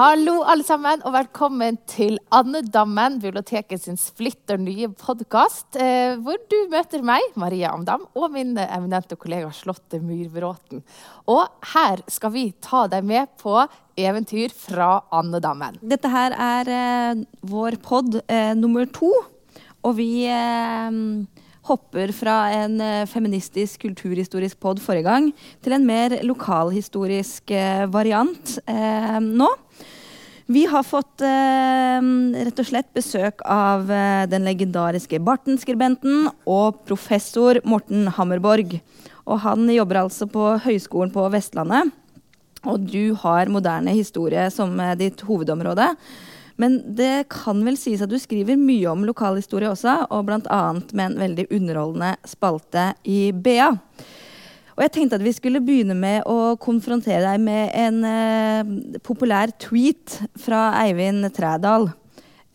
Hallo, alle sammen, og velkommen til Andedammen, biblioteket sin splitter nye podkast, eh, hvor du møter meg, Maria Amdam, og min eminente kollega Slåtte Myrbråten. Og her skal vi ta deg med på eventyr fra Andedammen. Dette her er eh, vår pod eh, nummer to, og vi eh, hopper fra en eh, feministisk kulturhistorisk pod forrige gang til en mer lokalhistorisk eh, variant eh, nå. Vi har fått eh, rett og slett besøk av eh, den legendariske Barten-skribenten og professor Morten Hammerborg. Og han jobber altså på Høgskolen på Vestlandet. Og du har moderne historie som eh, ditt hovedområde. Men det kan vel sies at du skriver mye om lokalhistorie også, og bl.a. med en veldig underholdende spalte i BA. Og jeg tenkte at vi skulle begynne med å konfrontere deg med en eh, populær tweet fra Eivind Trædal.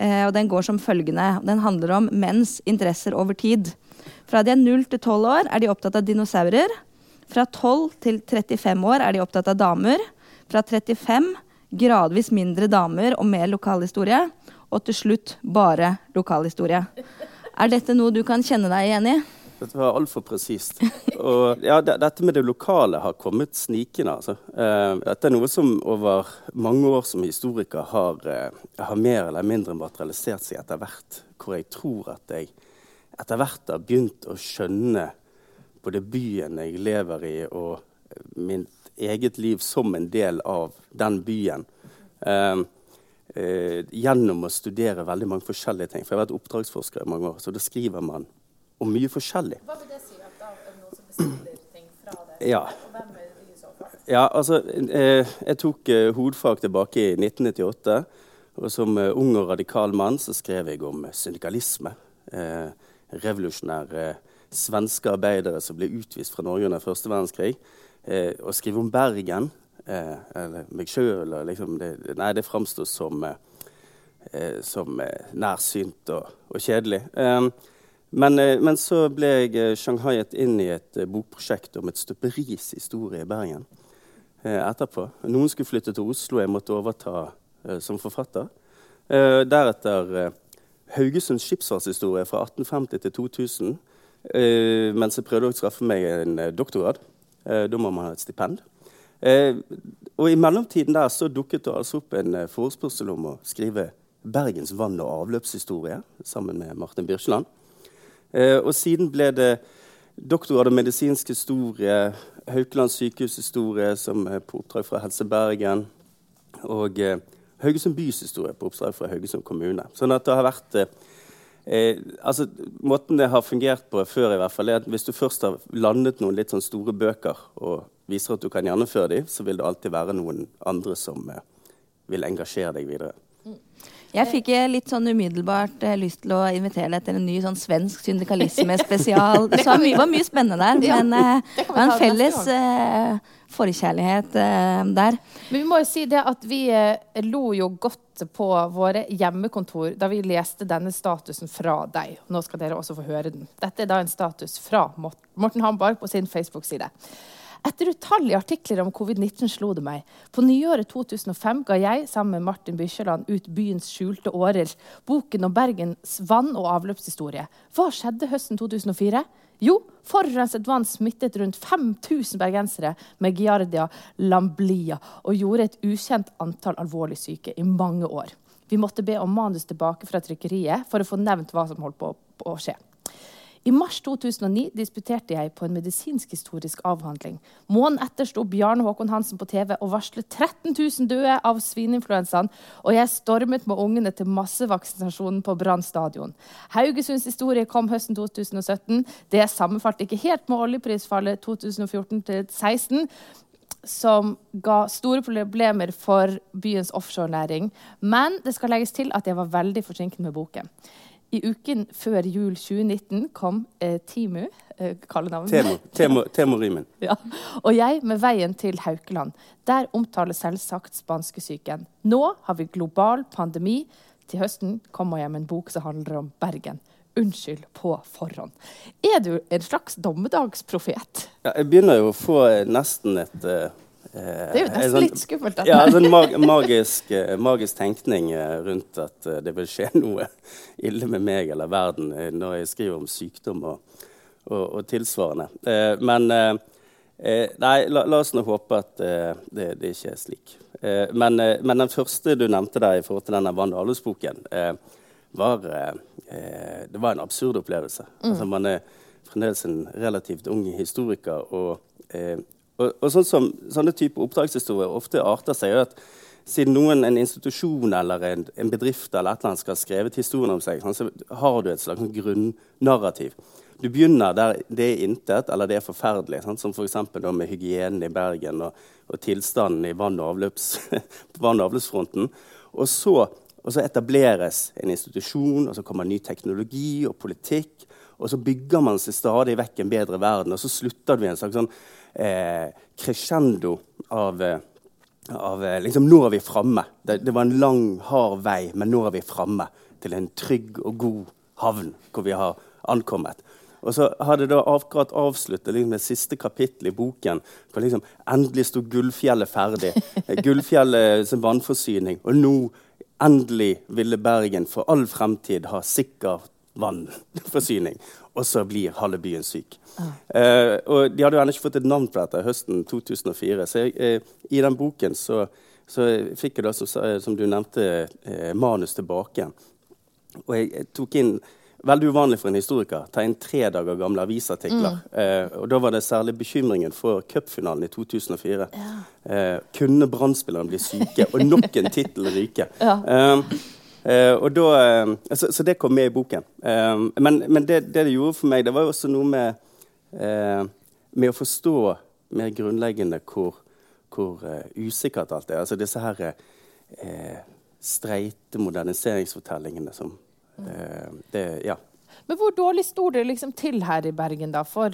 Eh, og den går som følgende. Den handler om menns interesser over tid. Fra de er 0 til 12 år er de opptatt av dinosaurer. Fra 12 til 35 år er de opptatt av damer. Fra 35 gradvis mindre damer og mer lokalhistorie. Og til slutt bare lokalhistorie. Er dette noe du kan kjenne deg igjen i? Dette var altfor presist. Og ja, dette med det lokale har kommet snikende. Altså. Uh, dette er noe som over mange år som historiker har, uh, har mer eller mindre materialisert seg etter hvert. Hvor jeg tror at jeg etter hvert har begynt å skjønne både byen jeg lever i, og mitt eget liv som en del av den byen. Uh, gjennom å studere veldig mange forskjellige ting. For jeg har vært oppdragsforsker i mange år, så da skriver man og mye forskjellig. Hva vil det si at da er noen som bestiller ting fra deg? Ja. Og hvem er det i så fall? Ja, altså, eh, jeg tok eh, hovedfag tilbake i 1998. Og som eh, ung og radikal mann så skrev jeg om syndikalisme. Eh, revolusjonære svenske arbeidere som ble utvist fra Norge under første verdenskrig. Eh, å skrive om Bergen, eh, eller meg sjøl, liksom nei, det framsto som, som nærsynt og, og kjedelig. Eh, men, eh, men, så ble jeg sjanghaiet shanghaiet inn i et eh, bokprosjekt om et støperis historie i Bergen etterpå. Noen skulle flytte til Oslo, jeg måtte overta som forfatter. deretter Haugesunds skipsfartshistorie fra 1850 til 2000. mens jeg prøvde å skaffe meg en doktorgrad. da må man ha et stipend. og i mellomtiden der så dukket det altså opp en forespørsel om å skrive Bergens vann- og avløpshistorie sammen med Martin Birkeland. Eh, og siden ble det doktorgrad i medisinsk historie, Haukeland sykehushistorie som er på oppdrag fra Helse Bergen, og eh, Haugesund bys historie på oppdrag fra Haugesund kommune. Sånn at det har vært eh, eh, altså, Måten det har fungert på før, i hvert fall, er at hvis du først har landet noen litt sånn store bøker og viser at du kan gjennomføre dem, så vil det alltid være noen andre som eh, vil engasjere deg videre. Jeg fikk litt sånn umiddelbart eh, lyst til å invitere deg til en ny sånn svensk syndikalisme-spesial. det var mye, var mye spennende der, ja, men eh, det var en felles eh, forkjærlighet eh, der. Men vi må jo si det at vi eh, lo jo godt på våre hjemmekontor da vi leste denne statusen fra deg. Nå skal dere også få høre den. Dette er da en status fra Morten Hambark på sin Facebook-side. Etter utallige artikler om covid-19 slo det meg. På nyåret 2005 ga jeg sammen med Martin Bysjeland ut Byens skjulte årer, boken om Bergens vann- og avløpshistorie. Hva skjedde høsten 2004? Jo, forurenset vann smittet rundt 5000 bergensere med giardia lamblia og gjorde et ukjent antall alvorlig syke i mange år. Vi måtte be om manus tilbake fra trykkeriet for å få nevnt hva som holdt på å skje. I mars 2009 disputerte jeg på en medisinsk-historisk avhandling. Måneden etter sto Bjarne Håkon Hansen på TV og varslet 13 000 døde av svineinfluensaen, og jeg stormet med ungene til massevaksinasjonen på Brann stadion. Haugesunds historie kom høsten 2017. Det sammenfalt ikke helt med oljeprisfallet 2014-2016 som ga store problemer for byens offshorenæring. Men det skal legges til at jeg var veldig forsinket med boken. I uken før jul 2019 kom eh, Timu, eh, kallenavnet Temo, Temo, ja. Og jeg med veien til Haukeland. Der omtaler selvsagt spanskesyken. Nå har vi global pandemi. Til høsten kommer jeg med en bok som handler om Bergen. Unnskyld på forhånd. Er du en slags dommedagsprofet? Ja, jeg begynner jo å få nesten et, eh, Det er jo nesten sånn, litt skummelt. Ja, Ja, sånn mag magisk, eh, magisk, tenkning eh, rundt at det vil skje noe ille med meg eller verden når jeg skriver om sykdom og, og, og tilsvarende. Men nei, la, la, oss nå håpe at det, det, ikke er slik. Men, men, den første du nevnte der i forhold til denne Vann og avløpsboken, var, det var en absurd opplevelse. Mm. Altså, man er fremdeles en relativt ung historiker. og og, og sånn som, sånne type oppdragshistorier ofte arter seg at siden noen, en institusjon eller en, en bedrift eller et skal ha skrevet historien om seg, sånn, så har du et slags sånn grunnnarrativ. Du begynner der det er intet eller det er forferdelig, sant? som f.eks. med hygienen i Bergen og, og tilstanden i vann- og, avløps, vann og avløpsfronten. Og så, og så, etableres en institusjon, og så kommer ny teknologi og politikk. Og så bygger man seg stadig vekk en bedre verden, og så slutter du i en slags sånn eh, crescendo av, eh, av eh, liksom, Nå er vi framme. Det, det, var en lang, hard vei, men nå er vi framme til en trygg og god havn hvor vi har ankommet. Og så hadde det akkurat avsluttet liksom, det siste kapittelet i boken. hvor liksom, Endelig sto Gullfjellet ferdig. Gullfjellet som vannforsyning. Og nå endelig ville Bergen for all fremtid ha sikker vannforsyning. Og så blir halve byen syk. Ah. Eh, og De hadde jo ennå ikke fått et navn på dette høsten 2004. Så uh, i den boken så, så fikk jeg da, som, som du nevnte, eh, manus tilbake. Og jeg, jeg, tok inn Veldig uvanlig for en historiker. Ta inn tre dager gamle avisartikler. Mm. og Da var det særlig bekymringen for cupfinalen i 2004. Ja. kunne Brann-spillerne bli syke? Og nok en tittel ryke. Ja. Uh, og da, uh, så, så, det kom med i boken. Uh, men, men det, det, det gjorde for meg, det var jo også noe med, med å forstå mer grunnleggende hvor, hvor usikkert alt er. Altså disse her streite moderniseringsfortellingene som det, Ja. Men hvor dårlig sto det liksom til her i Bergen da, for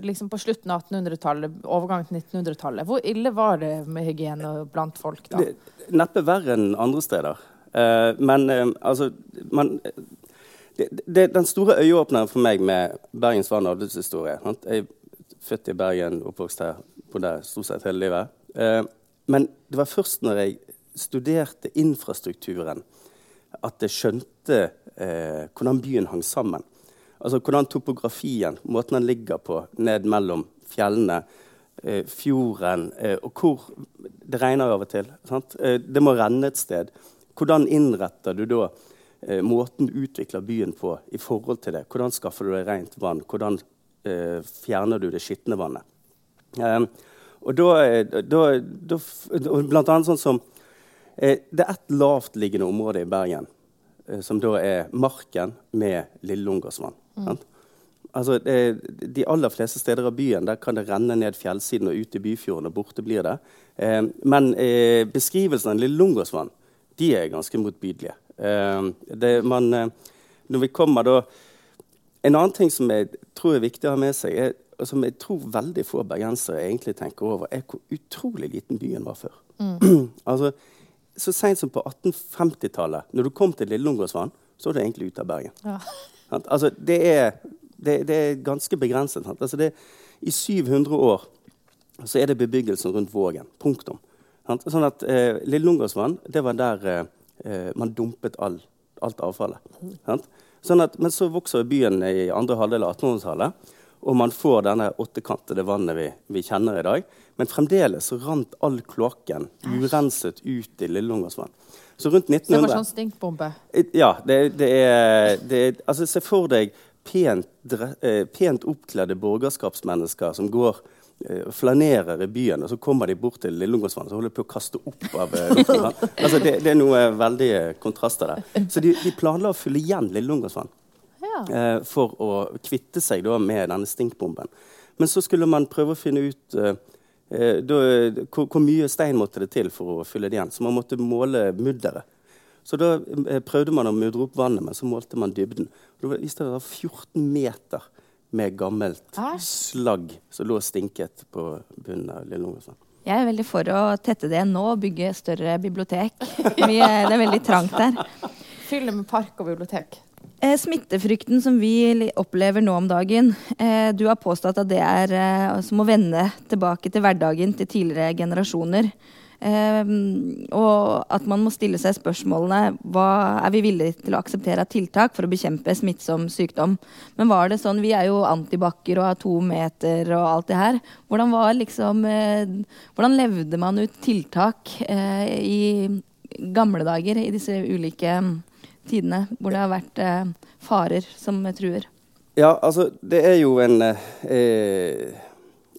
liksom på slutten av 1800-tallet, overgang til 1900-tallet? Hvor ille var det med hygiene blant folk da? Det, neppe verre enn andre steder. Uh, men uh, altså man, det, det, Den store øyeåpneren for meg med Bergens vann og avløpshistorie Jeg er født i Bergen, oppvokst her, bodde der stort sett hele livet. Uh, men det var først når jeg studerte infrastrukturen, at jeg skjønte hvordan byen hang sammen. Altså hvordan topografien, måten den ligger på ned mellom fjellene, fjorden, og hvor Det regner av og til. Det må renne et sted. Hvordan innretter du da eh, måten du utvikler byen på i forhold til det? Hvordan skaffer du deg rent vann? Hvordan eh, fjerner du det skitne vannet? Eh, og da, eh, da, da, blant annet sånn som eh, Det er et lavtliggende område i Bergen eh, som da er Marken med Lille Lungåsvann. Mm. Altså, de aller fleste steder av byen der kan det renne ned fjellsiden og ut i Byfjorden, og borte blir det. men beskrivelsen av Lille Lungåsvann de er ganske motbydelige. Uh, det, man, uh, når vi kommer da En annen ting som jeg tror er viktig å ha med seg, er, og som jeg tror veldig få bergensere egentlig tenker over, er hvor utrolig liten byen var før. Mm. altså, Så seint som på 1850-tallet, når du kom til Lille Lungåsvann, så var du egentlig ute av Bergen. Ja. altså, det, er, det, det, er, ganske begrenset. Altså, det, I 700 år så er det bebyggelsen rundt Vågen. Punktum. Sånn at eh, Lille Lungåsvann det var der eh, eh, man dumpet all, alt avfallet. Sånn at, men så vokser byen i andre halvdel av 1800-tallet, og man får denne åttekantede vannet vi, vi, kjenner i dag. Men fremdeles så rant all kloakken urenset ut i Lille Lungåsvann. Så rundt 1900 Så det var sånn stinkbombe? Ja. Det, det er, det er, altså Se for deg pent, eh, pent oppkledde borgerskapsmennesker som går flanerer i byen, og så kommer de bort til Lillungåsvann og holder på å kaste opp av eh, luften. altså, det, det, er noe veldig kontraster der. Så de, de planla å fylle igjen Lillungåsvann ja. eh, for å kvitte seg da, med denne stinkbomben. Men så skulle man prøve å finne ut eh, eh da, hvor, hvor, mye stein måtte det til for å fylle det igjen. Så man måtte måle mudderet. Så da eh, prøvde man å mudre opp vannet, men så målte man dybden. Da viste det var 14 meter med gammelt slagg som lå og stinket på bunnen av Lille Lungåsvann. Jeg er veldig for å tette det nå og bygge større bibliotek. det er veldig trangt der. Fylle med park og bibliotek. Eh, smittefrykten som vi opplever nå om dagen, eh, du har påstått at det er eh, som å vende tilbake til hverdagen til tidligere generasjoner. Eh, og at man må stille seg spørsmålene hva er vi villige til å akseptere av tiltak for å bekjempe smittsom sykdom. Men var det sånn, vi er jo antibac-er og har to meter og alt det her. Hvordan liksom eh, Hvordan levde man ut tiltak eh, i gamle dager i disse ulike mm, tidene hvor det har vært eh, farer som truer? Ja, altså, det er jo en eh,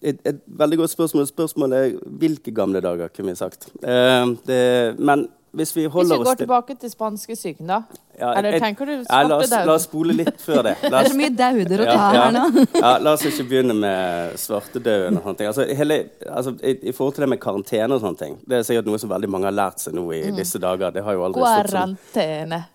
et, et veldig godt spørsmål. Spørsmålet er hvilke gamle dager, kunne vi sagt. Eh, det, men hvis vi holder oss til Hvis vi går tilbake til spanskesyken, da. Ja, Eller jeg- tenker du ja, la, oss, la oss spole litt før det. La Det er så mye dauder å ta ja, her nå. ja, la oss ikke begynne med svartedauden og sånne ting. Altså, hele, altså, i, I forhold til det med karantene og sånne ting, det er sikkert noe som veldig mange har lært seg nå i Mm. disse dager. Det har jo aldri stått sånn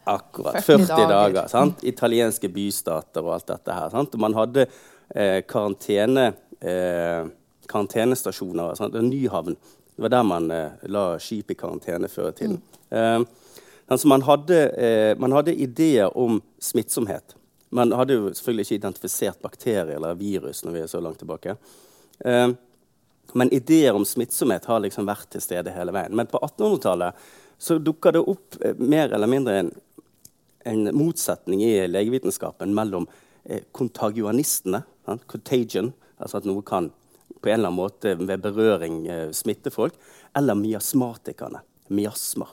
Akkurat. 40 40 dager. dager. sant? Italienske bystater og alt dette her. sant? Og man hadde eh, karantene, eh, karantenestasjoner. Sant? var Nyhavn. Det var der man eh, la skip i karantene før i tiden. Eh, altså man, hadde, eh, man hadde ideer om smittsomhet. Man hadde jo selvfølgelig ikke identifisert bakterier eller virus når vi er så langt tilbake. Eh, men ideer om smittsomhet har liksom vært til stede hele veien. Men på 1800-tallet så dukka det opp eh, mer eller mindre en, en motsetning i legevitenskapen mellom eh, contagionistene, contagion, altså at noe kan på en eller annen måte ved berøring eh, smitte folk, eller miasmatikerne, miasmer.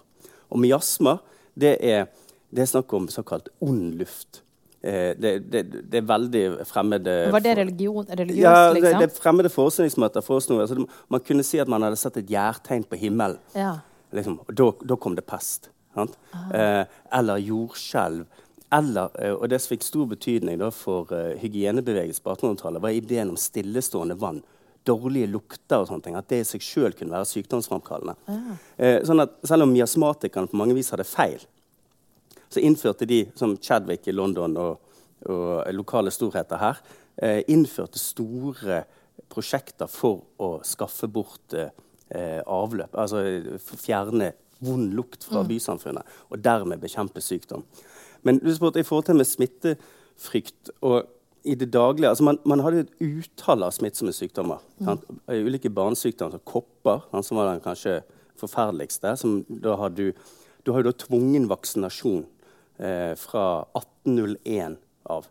Og miasmer, det er, det er snakk om såkalt ond luft. Eh, det, det, det er veldig fremmede Var det religion, religiøst, ja, det, Ja, det er fremmede forestillingsmåter for oss nå. Altså, man kunne si at man hadde sett et gjærtegn på himmelen. Ja. Liksom, og da, da kom det pest. Sant? Eh, eller jordskjelv. Eller, eh, og det som fikk stor betydning for eh, hygienebevegelsen på 1800-tallet, var ideen om stillestående vann. Dårlige lukter og sånne ting. At det i seg sjøl kunne være sykdomsframkallende. Eh, sånn at selv om miasmatikerne på mange vis hadde feil, så innførte de, som Chadwick i London og, og lokale storheter her, innførte store prosjekter for å skaffe bort avløp. Altså fjerne vond lukt fra bysamfunnet, og dermed bekjempe sykdom. Men du spurte i forhold til med smittefrykt og i det daglige altså Man, man hadde et utall av smittsomme sykdommer. sant? Eh, Ulike barnesykdommer, som kopper, sant, som var den kanskje forferdeligste. Som da har du, du har jo da tvungen vaksinasjon eh, fra 1801 av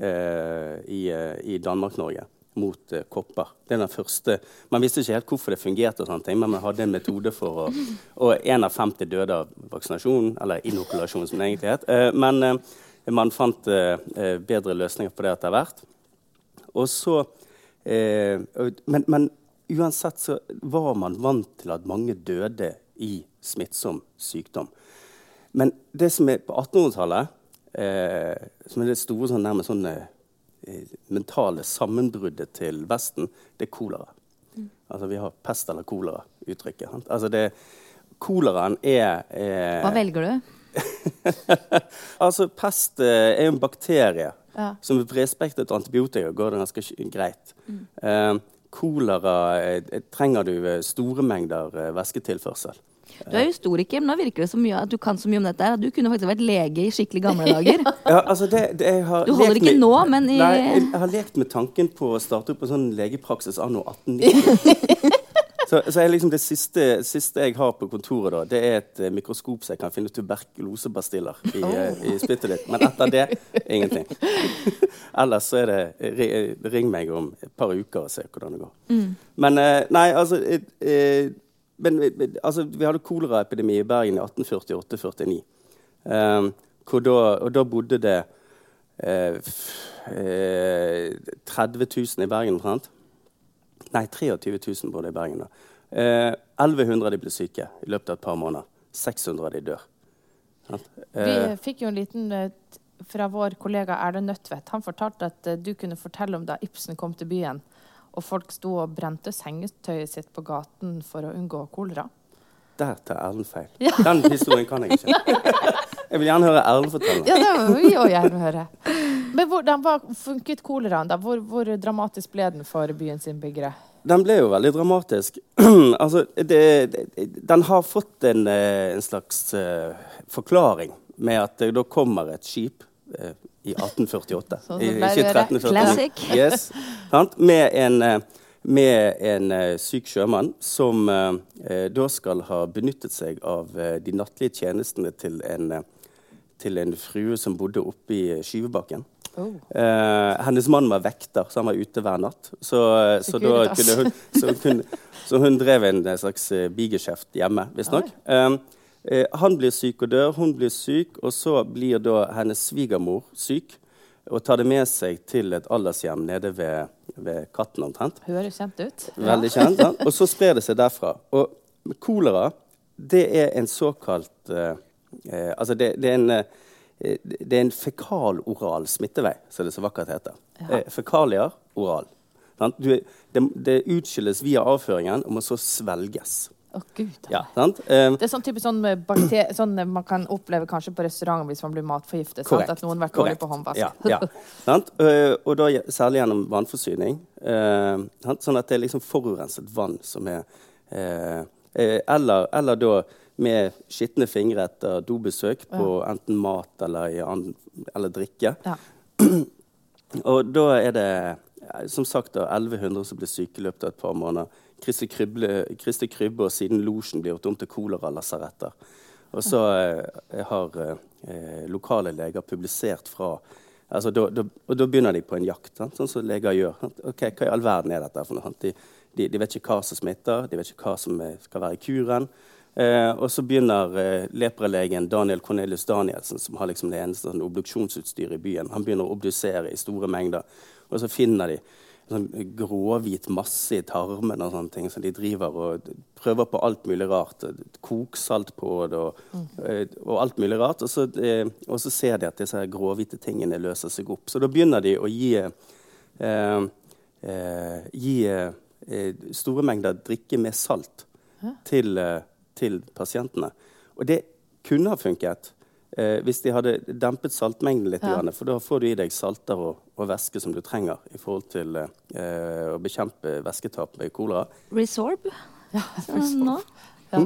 eh, i, eh, i Danmark-Norge mot uh, kopper. Det er den første. Man visste ikke helt hvorfor det fungerte, og sånne ting, men man hadde en metode for å Og én av 50 døde av vaksinasjon, eller inokulasjon, som det egentlig het. Uh, men eh, man fant bedre løsninger på det etter hvert. Og så men, men uansett så var man vant til at mange døde i smittsom sykdom. Men det som er på 1800-tallet, eh, som er det store sånn, nærmest sånn mentale sammenbruddet til Vesten, det er kolera. Altså Vi har pest eller kolera-uttrykket. Altså det, koleraen er er Hva velger du? altså, pest eh, er jo en bakterie. Ja. Som ved bredspektret antibiotika går det ganske greit. greit. Eh, kolera eh, eh, trenger du eh, store mengder eh, væsketilførsel. Du er historiker, men nå virker det så mye at du kan så mye om dette. her, at Du kunne faktisk vært lege i skikkelig gamle dager. Ja, altså det, det, Du holder lekt ikke med- nå, men i- Nei, jeg, har lekt med tanken på å starte opp en sånn legepraksis anno 1890. så, så er liksom det siste, siste jeg har på kontoret, da, det er et eh, mikroskop så jeg kan finne tuberkulosebastiller i, oh. i spyttet ditt. Men etter det ingenting. Ellers så er det Ring meg om et par uker og se hvordan det går. Men eh, nei, altså eh, eh, men, altså, Vi hadde koleraepidemi i Bergen i 1848-49. Um, da, og da bodde det eh, eh, 30 000 i Bergen omtrent. Nei, 23 000 bodde i Bergen da. Eh, 1100 av de ble syke i løpet av et par måneder. 600 av de dør. Vi Eh, fikk jo en liten eh, fra vår kollega Erlend Nødtvedt. Han fortalte at eh, du kunne fortelle om da Ibsen kom til byen, og folk sto og brente sengetøyet sitt på gaten for å unngå kolera. der tar Erlend feil. Den historien kan jeg ikke. Jeg vil gjerne høre Erlend fortelle. Ja, det vil vi også gjerne høre. Men hvordan funket koleraen? da? Hvor, hvor dramatisk ble den for byens innbyggere? Den ble jo veldig dramatisk. altså, det, det, den har fått en, eh, en slags uh, forklaring med at det da kommer et skip eh, i 1848. Sånn som I- det ikke gjøre. 1349. Classic. Yes. Med en, eh, med en eh, syk sjømann som eh, eh, da skal ha benyttet seg av eh, de nattlige tjenestene til en, eh, til en frue som bodde oppe i Skyvebakken. Oh. Eh, hennes mann var vekter, så han var ute hver natt. Så, eh, så, kunne hun, så, hun så hun drev en eh, slags eh, bigeskjeft hjemme, visstnok. Um, eh, han blir syk og dør, hun blir syk, og så blir da hennes svigermor syk. Og tar det med seg til et aldershjem nede ved, ved Katten omtrent. Høres kjent ut. Veldig kjent. ja. Og så sprer det seg derfra. Og kolera, det er en såkalt eh, eh, Altså, det, det, er en, eh, det er en fekaloral smittevei, som det så vakkert heter. Eh, fekalier, oral. Sant? Du, det, det utskilles via avføringen og må så svelges. Å, gud. Ja, sant? Eh, Det er sånn typisk sånn, sånn man kan oppleve kanskje på restaurant hvis man blir matforgiftet. Sant? Korrekt. At noen har vært dårlig på håndvask. Ja, ja. Sant? Eh, og da særlig gjennom vannforsyning. Uh, sånn at det er liksom forurenset vann som er eh, eller, eller da med skitne fingre etter dobesøk på enten mat eller, eller drikke. Ja. Og da er det som sagt da, 1100 som blir syke i løpet av et par måneder. Kristi Krybbe, og siden Losjen blir gjort om til koleralassaretter. Og så eh, har eh, lokale leger publisert fra altså, da, da, Og da begynner de på en jakt, sant? sånn som leger gjør. Ok, Hva i all verden er dette for noe? De, de, de vet ikke hva som smitter, de vet ikke hva som er, skal være i kuren. Eh, og så begynner eh, leprelegen Daniel Cornelius Danielsen, som har liksom det eneste sånn, obduksjonsutstyret i byen, han begynner å obdusere i store mengder. Og så finner de sånn gråhvit masse i tarmen og sånne ting. Så de driver og prøver på alt mulig rart. Koksalt på det og, eh, og alt mulig rart. Og så, eh, og så ser de at disse gråhvite tingene løser seg opp. Så da begynner de å gi, eh, eh, gi eh, store mengder drikke med salt til, eh, til pasientene. Og det kunne ha funket. Eh, hvis de hadde dempet saltmengden litt, Ja. grann, for da får du i deg salter og, og væske som du trenger i forhold til eh, å bekjempe væsketap ved kolera. Resorb. Ja, nå. Ja.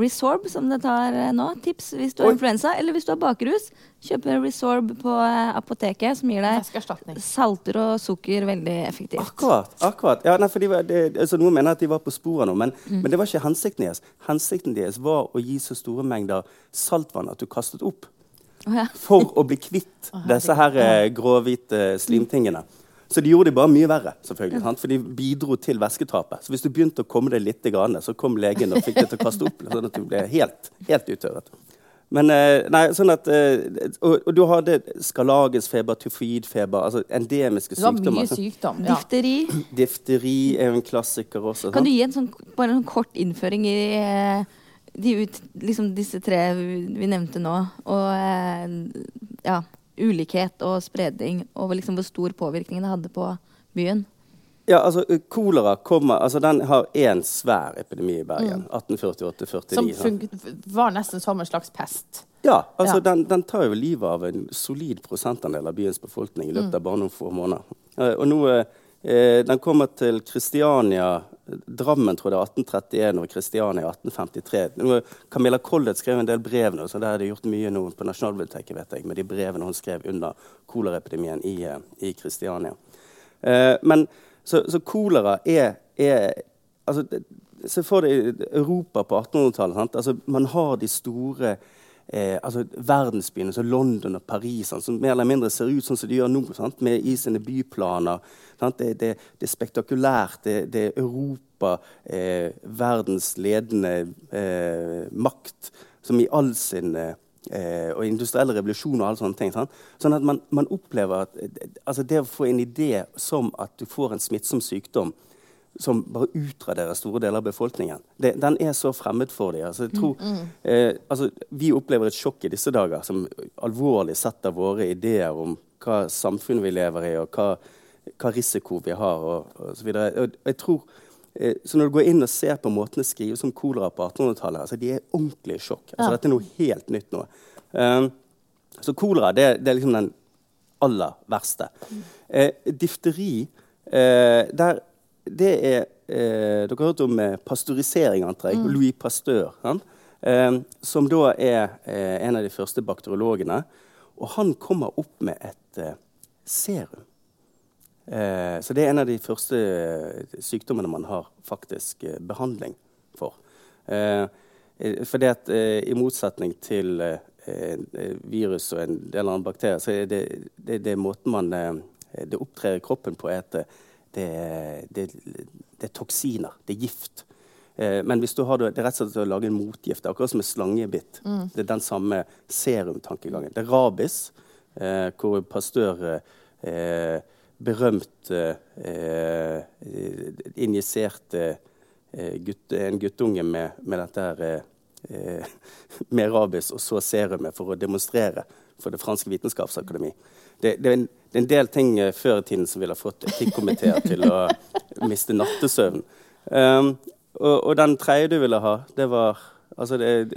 Resorb, som det tar eh, nå. Tips hvis du har Oi. influensa eller hvis du har bakrus. Kjøp Resorb på eh, apoteket, som gir deg salter og sukker veldig effektivt. Akkurat. akkurat. Ja, nei, for de var, det, altså, Noen mener at de var på sporet nå, men, men det var ikke hensikten deres. Hensikten deres var å gi så store mengder saltvann at du kastet opp. For å bli kvitt disse her eh, gråhvite slimtingene. Så de gjorde det bare mye verre, selvfølgelig, sant? for de bidro til væsketapet. Så hvis du begynte å komme deg litt, så kom legen og fikk deg til å kaste opp. sånn at du ble helt, helt uttørret. Men eh, nei, sånn at, eh, og, og du hadde skarlagensfeber, tyfoidfeber, altså endemiske Du har sykdommer. mye sånn. sykdom. Ja. Difteri. Difteri er jo en klassiker også. Kan du gi en sånn, bare en kort innføring i eh, de ut, liksom disse tre vi vi nevnte nå? Og eh, ja, ulikhet og spredning, og liksom hvor stor påvirkning det hadde på byen. Ja, altså Kolera kommer, altså den har én svær epidemi i Bergen. 1848-49. Som var nesten som en slags pest. Ja, altså Ja. Den, den tar jo livet av en solid prosentandel av byens befolkning i løpet av bare noen få måneder. Eh, og nå, eh, Den kommer til Kristiania Drammen tror jeg det er 1831 og Kristiania 1853. Camilla Collett skrev en del brev nå, så det har de gjort mye nå på Nasjonalbiblioteket vet jeg, med de brevene hun skrev under koleraepidemien i, eh, Kristiania. Eh, men så, så kolera er, er altså, Se for deg Europa på 1800-tallet. sant? Altså, man har de store eh, altså, verdensbyene som London og Paris, sant? som mer eller mindre ser ut sånn som de gjør nå, sant? med i sine byplaner. Det, det, det er spektakulært. Det, det er Europa, eh, verdens ledende eh, makt, som i all sin eh, og industrielle revolusjon og alle sånne ting. Sant? Sånn at man, man opplever at eh, altså det å få en idé som at du får en smittsom sykdom som bare utraderer store deler av befolkningen. Det, den er så fremmed for dem. Altså, mm, mm. eh, altså, vi opplever et sjokk i disse dager som alvorlig setter våre ideer om hva samfunn vi lever i, og hva, hva risiko vi har. og, osv. Jeg tror, eh, så når du går inn og ser på måten det skrives om kolera på 1800-tallet, altså, de er ordentlig i sjokk. Altså, Ja. Dette er noe helt nytt nå. Um, så kolera det, det er liksom den aller verste. Eh, difteri eh, der, Det er eh, Dere har hørt om eh, pasteurisering, antar jeg. Louis Pasteur. Eh, som da er eh, en av de første bakteriologene. Og han kommer opp med et eh, serum. Eh, så det er en av de første sykdommene man har faktisk eh, behandling for. For det at i motsetning til virus og en del andre bakterier, så er det, det, det måten man det opptrer i kroppen på, er at det, det, det er toksiner. Det er gift. Eh, men hvis du har det, det er rett og slett å lage en motgift. Akkurat som en slangebitt. Mm. Det er den samme serumtankegangen. Det er rabis, eh, hvor Pastør eh, berømt eh, injiserte eh, gutt, en guttunge med, med dette her, eh, med rabis og så serumet for å demonstrere for Det franske vitenskapsakademi. Det, det, er en, det, er en, del ting før i tiden som ville fått etikkomiteer til å miste nattesøvn. Um, og, og, den tredje du ville ha, det var Altså, det,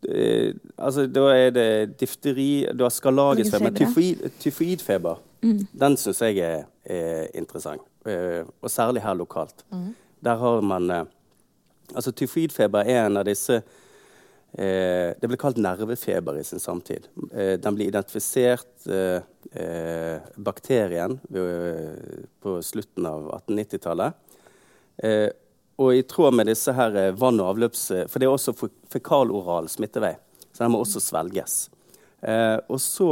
det, altså da er det difteri Du har skarlagesfeber, tyfoid, tyfoidfeber. Mm. Den syns jeg er, er interessant. Uh, og særlig her lokalt. Mm. Der har man uh, Altså, tyfoidfeber er en av disse uh, Det ble kalt nervefeber i sin samtid. den ble identifisert bakterien på slutten av 1890-tallet. Og i tråd med disse her eh, vann- og avløps... Eh, for det er også fekaloral smittevei, så den må også svelges. Eh, og så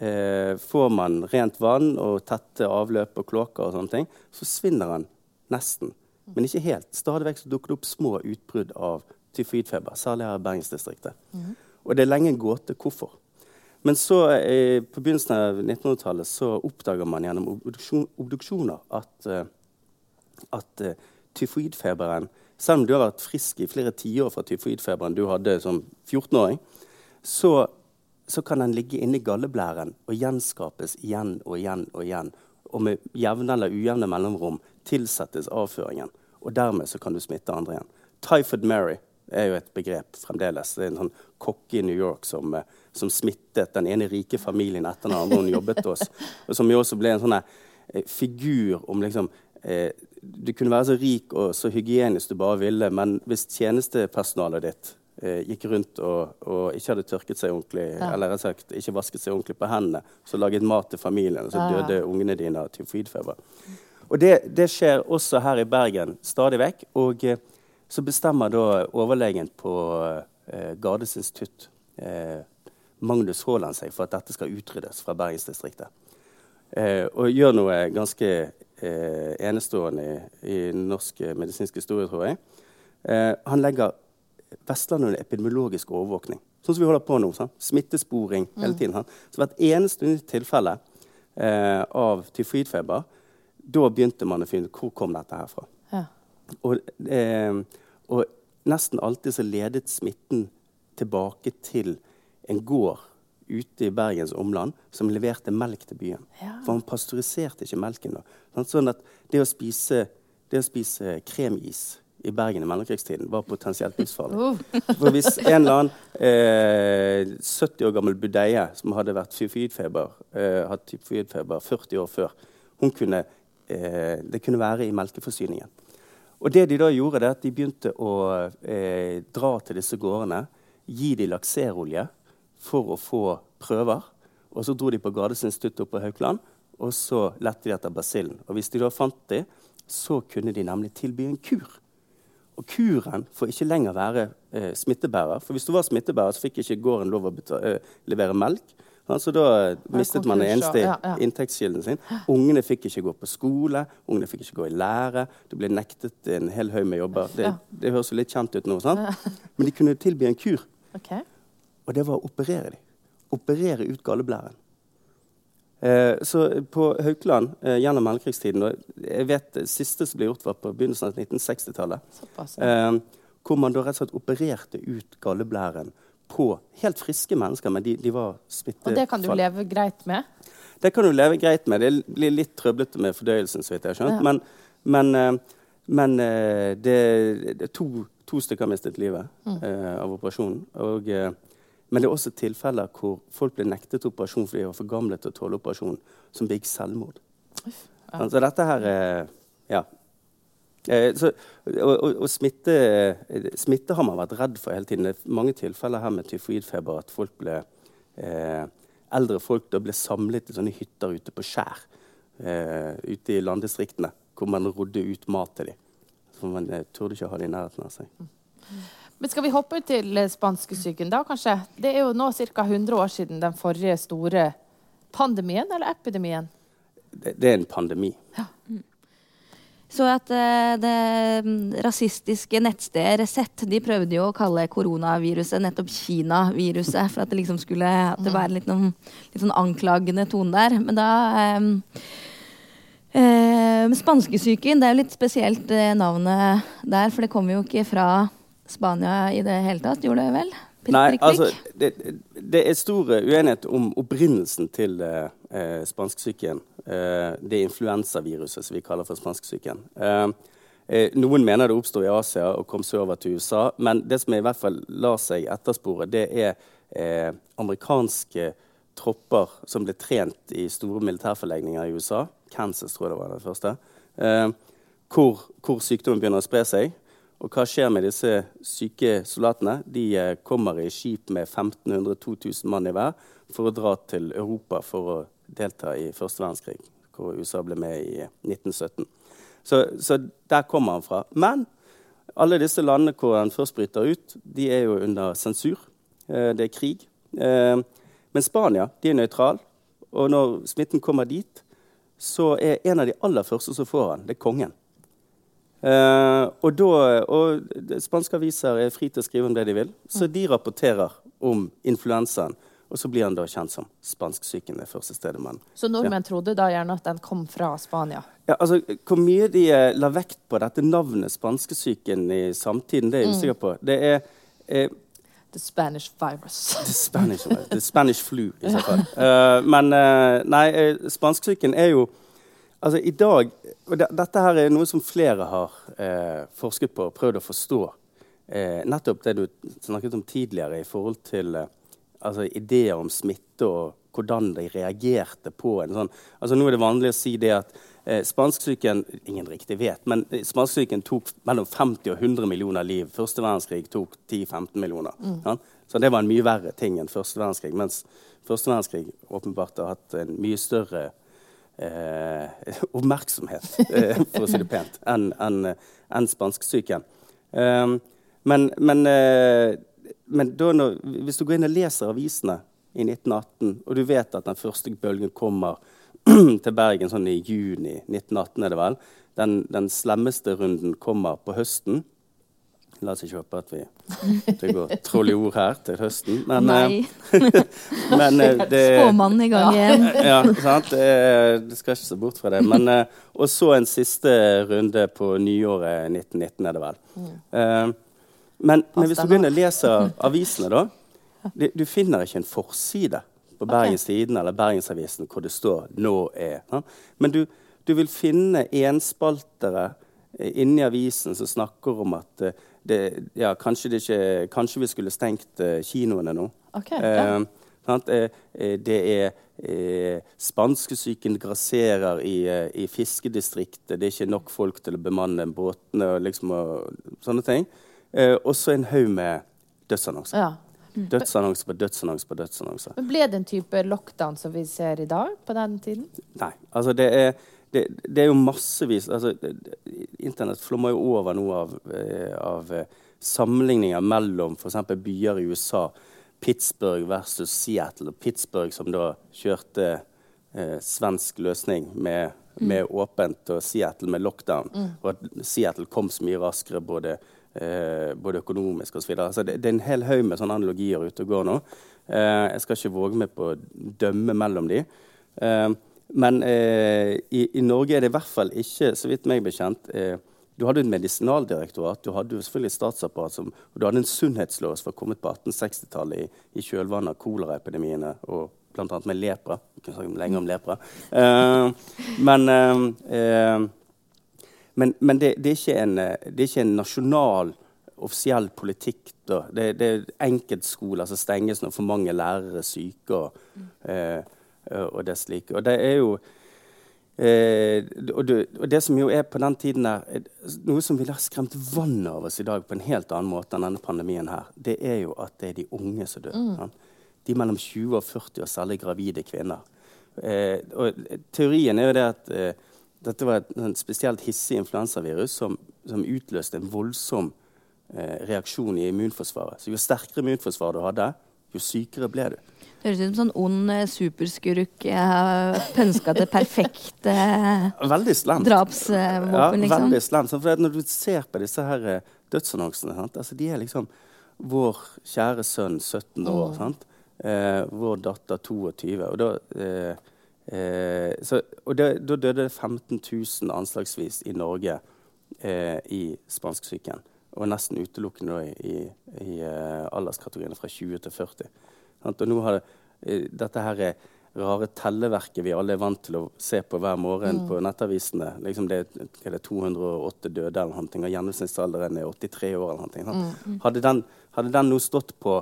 eh, får man rent vann og tette avløp og kloakker og sånne ting. Så svinner den nesten, men ikke helt. Stadig vekk dukker det opp små utbrudd av tyfoidfeber, særlig her i Bergensdistriktet. Mm. Og det er lenge en gåte hvorfor. Men så, eh, på begynnelsen av 1900-tallet så oppdager man gjennom obduksjon, obduksjoner at, uh, at tyfoidfeberen Selv om du har vært frisk i flere tiår fra tyfoidfeberen du hadde som 14-åring, så, så, kan den ligge inni galleblæren og gjenskapes igjen og igjen og igjen. Og med jevne eller ujevne mellomrom tilsettes avføringen. Og dermed så kan du smitte andre igjen. Typhoid Mary er jo et begrep fremdeles. Det er en sånn kokke i New York som, som smittet den ene rike familien etter den andre hun jobbet hos. Og som jo også ble en sånn eh, figur om liksom, eh, du kunne være så rik og så hygienisk du bare ville, men hvis tjenestepersonalet ditt eh, gikk rundt og, og, ikke hadde tørket seg ordentlig, ja. eller sagt ikke vasket seg ordentlig på hendene, så laget mat til familien, og så ja. døde ungene dine av tyfoidfeber. Og det, det, skjer også her i Bergen stadig vekk. Og eh, så bestemmer da overlegen på eh, Gardes institutt, eh, Magnus Haaland, seg for at dette skal utryddes fra Bergensdistriktet. Eh, og gjør noe ganske eh, enestående i, i, norsk medisinsk historie, tror jeg. Eh, han legger Vestlandet under epidemiologisk overvåkning. Sånn som vi holder på nå. Sant? Smittesporing mm. hele tiden. Sant? Så hvert eneste tilfelle eh, av tyfoidfeber, da begynte man å finne ut hvor kom dette her fra. Og, eh, og, nesten alltid så ledet smitten tilbake til en gård ute i Bergens omland som leverte melk til byen. Ja. For han pasteuriserte ikke melken. da. Sånn at det å spise, det å spise kremis i Bergen i mellomkrigstiden var potensielt livsfarlig. Uh. For hvis en eller annen eh, 70 år gammel budeie som hadde vært tyfoidfeber, eh, hatt tyfoidfeber 40 år før, kunne, eh, det kunne være i melkeforsyningen. Og det De da gjorde, det at de begynte å eh, dra til disse gårdene, gi dem lakserolje for å få prøver. Og så dro de på Gades institutt oppe på Haukeland, og så lette de etter basillen. Og hvis de da fant dem, så kunne de nemlig tilby en kur. Og kuren får ikke lenger være eh, smittebærer. For hvis du var smittebærer, så fikk ikke gården lov å eh, levere melk. Så da mistet man den eneste ja, ja. inntektskilden sin. Ungene fikk ikke gå på skole, ungene fikk ikke gå i lære. Du ble nektet en hel haug med jobber. Det, det, høres jo litt kjent ut nå, sant? men de kunne tilby en kur. Okay. Og det var å operere dem. Operere ut galleblæren. Eh, så på Haukeland eh, gjennom mellomkrigstiden og jeg vet Det siste som ble gjort, var på begynnelsen av 1960-tallet. Eh, hvor man da rett og slett opererte ut galleblæren på helt friske mennesker, men de, de var smittefarlige. Og det kan du leve greit med? Det kan du leve greit med. Det blir litt trøblete med fordøyelsen, så vidt jeg har skjønt. Ja. Men, men, eh, men eh, det, det, er to, to stykker har mistet livet mm. Eh, av operasjonen. Og men det er også tilfeller hvor folk blir nektet operasjon fordi de var for gamle til å tåle operasjon, som begikk selvmord. Ja. Altså dette her Ja. Eh, så, og, og, og smitte, smitte, har man vært redd for hele tiden. Det er mange tilfeller her med tyfoidfeber at folk ble eh, eldre folk da ble samlet i sånne hytter ute på skjær eh, ute i landdistriktene, hvor man rodde ut mat til dem. For man eh, turde ikke ha det i nærheten av seg. Men skal vi hoppe ut til eh, spanskesyken, da, kanskje? Det er jo nå ca. 100 år siden den forrige store pandemien, eller epidemien? Det, det er en pandemi. Så at eh, det mm, rasistiske nettstedet Resett de prøvde jo å kalle koronaviruset nettopp Kina-viruset. For at det liksom skulle at det være litt, noen, litt sånn anklagende tone der. Men da um, eh, Spanskesyken, det er jo litt spesielt navnet der. For det kommer jo ikke fra Spania i det hele tatt, gjorde det vel? Prikk, Nei, prikk, prikk. altså, det, det er stor uenighet om opprinnelsen til eh, spansksyken. Eh, det influensaviruset som vi kaller for spansksyken. Eh, eh, noen mener det oppsto i Asia og kom sørover til USA. Men det som i hvert fall lar seg etterspore, det er eh, amerikanske tropper som ble trent i store militærforlegninger i USA. Kansas tror jeg det var det første. Eh, hvor, hvor sykdommen begynner å spre seg. Og hva skjer med disse syke soldatene? De eh, kommer i skip med 1500-2000 mann i hver for å dra til Europa for å delta i første verdenskrig, hvor USA ble med i 1917. Så, så der kommer han fra. Men alle disse landene hvor han først bryter ut, de er jo under sensur. Eh, det er krig. Eh, men Spania de er nøytral. Og når smitten kommer dit, så er en av de aller første som får han, det er kongen. Eh, og, da, og spanske aviser er fri til å skrive om det de vil, så de rapporterer om influensaen. Og så blir han da kjent som spansksyken. det første stedet man Så nordmenn trodde da gjerne at den kom fra Spania. ja, altså, Hvor mye de eh, la vekt på dette navnet spanskesyken i samtiden, det er jeg usikker på. Det er eh, The Spanish virus. the, Spanish, the Spanish flu, i så fall. Uh, men uh, nei, spanskesyken er jo Altså, i dag Og det, dette her er noe som flere har eh, forsket på og prøvd å forstå. Eh, nettopp det du snakket om tidligere i forhold til eh, altså ideer om smitte og hvordan de reagerte på en sånn altså Nå er det vanlig å si det at eh, spansksyken Ingen riktig vet, men eh, spansksyken tok mellom 50 og 100 millioner liv. Første verdenskrig tok 10-15 millioner. Ja? Så det var en mye verre ting enn første verdenskrig. Mens første verdenskrig åpenbart har hatt en mye større eh, oppmerksomhet, eh, for å si det pent, enn en, en spansksyken. Um, men men, eh, men når, hvis du går inn og leser avisene i 1918, og du vet at den første bølgen kommer til Bergen sånn i juni 1918, er det vel, den, den slemmeste runden kommer på høsten. La oss ikke håpe at vi det går troll i ord her til høsten. Men, Nei. eh, men eh, det, Spåmannen i gang igjen. ja, sant? Det, skal ikke se bort fra det. Men, eh, og så en siste runde på nyåret 1919, er det vel. Eh, men, men hvis du begynner å lese avisene, da Du finner ikke en forside på Bergens Tidende eller Bergensavisen hvor det står 'nå er'. Ja? Men du, du vil finne enspaltere inni avisen som snakker om at det, ja, kanskje, det ikke, kanskje vi skulle stengt eh, kinoene nå. Ok, ja. Eh? Eh, det er eh, Spanskesyken grasserer i, i fiskedistriktet. Det er ikke nok folk til å bemanne båtene og, liksom, og sånne ting. Eh, og så en haug med dødsannonser. Ja. Dødsannonser på dødsannonser på dødsannonser. Men ble det en type lockdown som vi ser i dag på den tiden? Nei. Altså, det er, det, det er jo massevis altså, Internett flommer jo over nå av, eh, av eh, sammenligninger mellom f.eks. byer i USA. Pittsburgh versus Seattle. Pittsburgh som da kjørte eh, svensk løsning med, med åpent, og Seattle med lockdown. Og at Seattle kom så mye raskere både, eh, både økonomisk osv. Altså, det, det er en hel haug med sånne analogier ute og går nå. Eh, jeg skal ikke våge meg på å dømme mellom de. Eh, men eh, i, i Norge er det i hvert fall ikke, så vidt meg bekjent eh, Du hadde et medisinaldirektorat, du hadde jo selvfølgelig et statsapparat, som, og du hadde en sunnhetslov som var kommet på 1860-tallet i, i kjølvannet av koleraepidemiene og bl.a. med lepra. Vi kan snakke lenge om lepra. Eh, men eh, eh, men, men det, det, er en, det er ikke en nasjonal, offisiell politikk. Da. Det, det er enkeltskoler som stenges når for mange lærere er syke. Og, eh, og det slike. Og det er jo eh, og, det, og det som jo er på den tiden der, eh, Noe som ville ha skremt vannet av oss i dag på en helt annen måte enn denne pandemien her, det er jo at det er de unge som dør. sant? de mellom 20 og 40, og særlig gravide kvinner. Eh, og teorien er jo det at eh, dette var et, et spesielt hissig influensavirus som, som, utløste en voldsom eh, reaksjon i immunforsvaret. Så jo sterkere immunforsvar du hadde, jo sykere ble du. Det høres ut som sånn ond eh, superskurk uh, pønska til perfekte veldig slemt. drapsvåpen. Ja, liksom. veldig slemt. For når du ser på disse her uh, dødsannonsene altså, De er liksom vår kjære sønn 17 år. Mm. Eh, vår datter 22. Og da, eh, eh, så, og det, da døde 15 000 anslagsvis i Norge eh, i spansksyken. Og nesten utelukkende i, i, i alderskategoriene fra 20 til 40. Og nå har det, dette her rare telleverket vi alle er vant til å se på hver morgen mm. på nettavisene. Liksom det, er det 208 døde, eller noe, og gjennomsnittsalderen er 83 år. eller noe. Mm. Hadde, den, hadde den nå stått på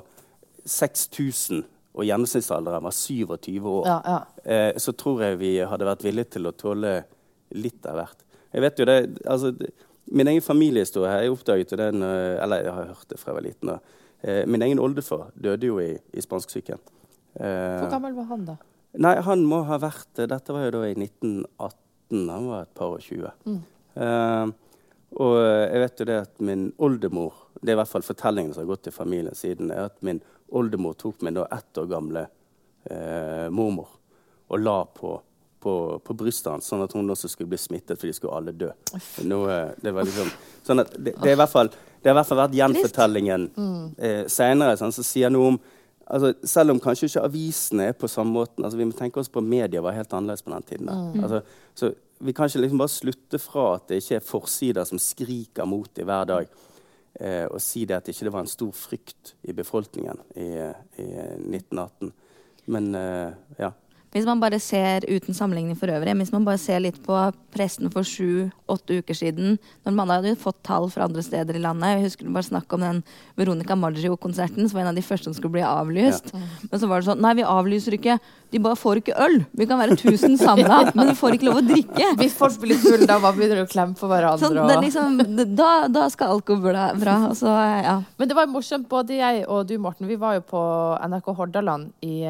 6000, og gjennomsnittsalderen var 27 år, ja, ja. Eh, så tror jeg vi hadde vært villige til å tåle litt av hvert. Jeg vet jo det, altså, Min egen familiehistorie her, jeg oppdaget den, eller jeg har hørt det fra jeg var liten. Eh, min egen oldefar døde jo i, i spansksyken. Eh, Hvor gammel var han da? Nei, han må ha vært Dette var jo da i 1918. Han var et par og tjue. Mm. Uh, og jeg vet jo det at min oldemor Det er i hvert fall fortellingen som har gått til familien siden. er at Min oldemor tok min da ett år gamle uh, mormor og la på, på, på brystet hans, sånn at hun også skulle bli smittet, for de skulle alle dø. Nå, det, var liksom, sånn at det, det, er i hvert fall, det har i hvert fall vært gjenfortellingen mm. eh, seinere, sånn, som sier noe om altså, Selv om kanskje ikke avisene er på samme måten altså, Vi må tenke oss på media var helt annerledes på den tiden. Mm. Altså, så vi kan ikke liksom bare slutte fra at det ikke er forsider som skriker mot dem hver dag, eh, og si det at det ikke var en stor frykt i befolkningen i, i 1918. Men eh, ja. Hvis man bare ser uten sammenligning for øvrig, hvis man bare ser litt på pressen for sju-åtte uker siden, når man hadde fått tall fra andre steder i landet Jeg husker bare snakk om den Veronica Maggio-konserten, som var en av de første som skulle bli avlyst. Ja. Men så var det sånn Nei, vi avlyser ikke. De bare får ikke øl. Vi kan være tusen samla, men vi får ikke lov å drikke. Hvis folk blir fulle, da begynner de å klemme på hverandre. Sånn, liksom, da, da, skal alkohol bra. Så, ja. Men det var morsomt. Både jeg og du, Morten, vi var jo på NRK Hordaland i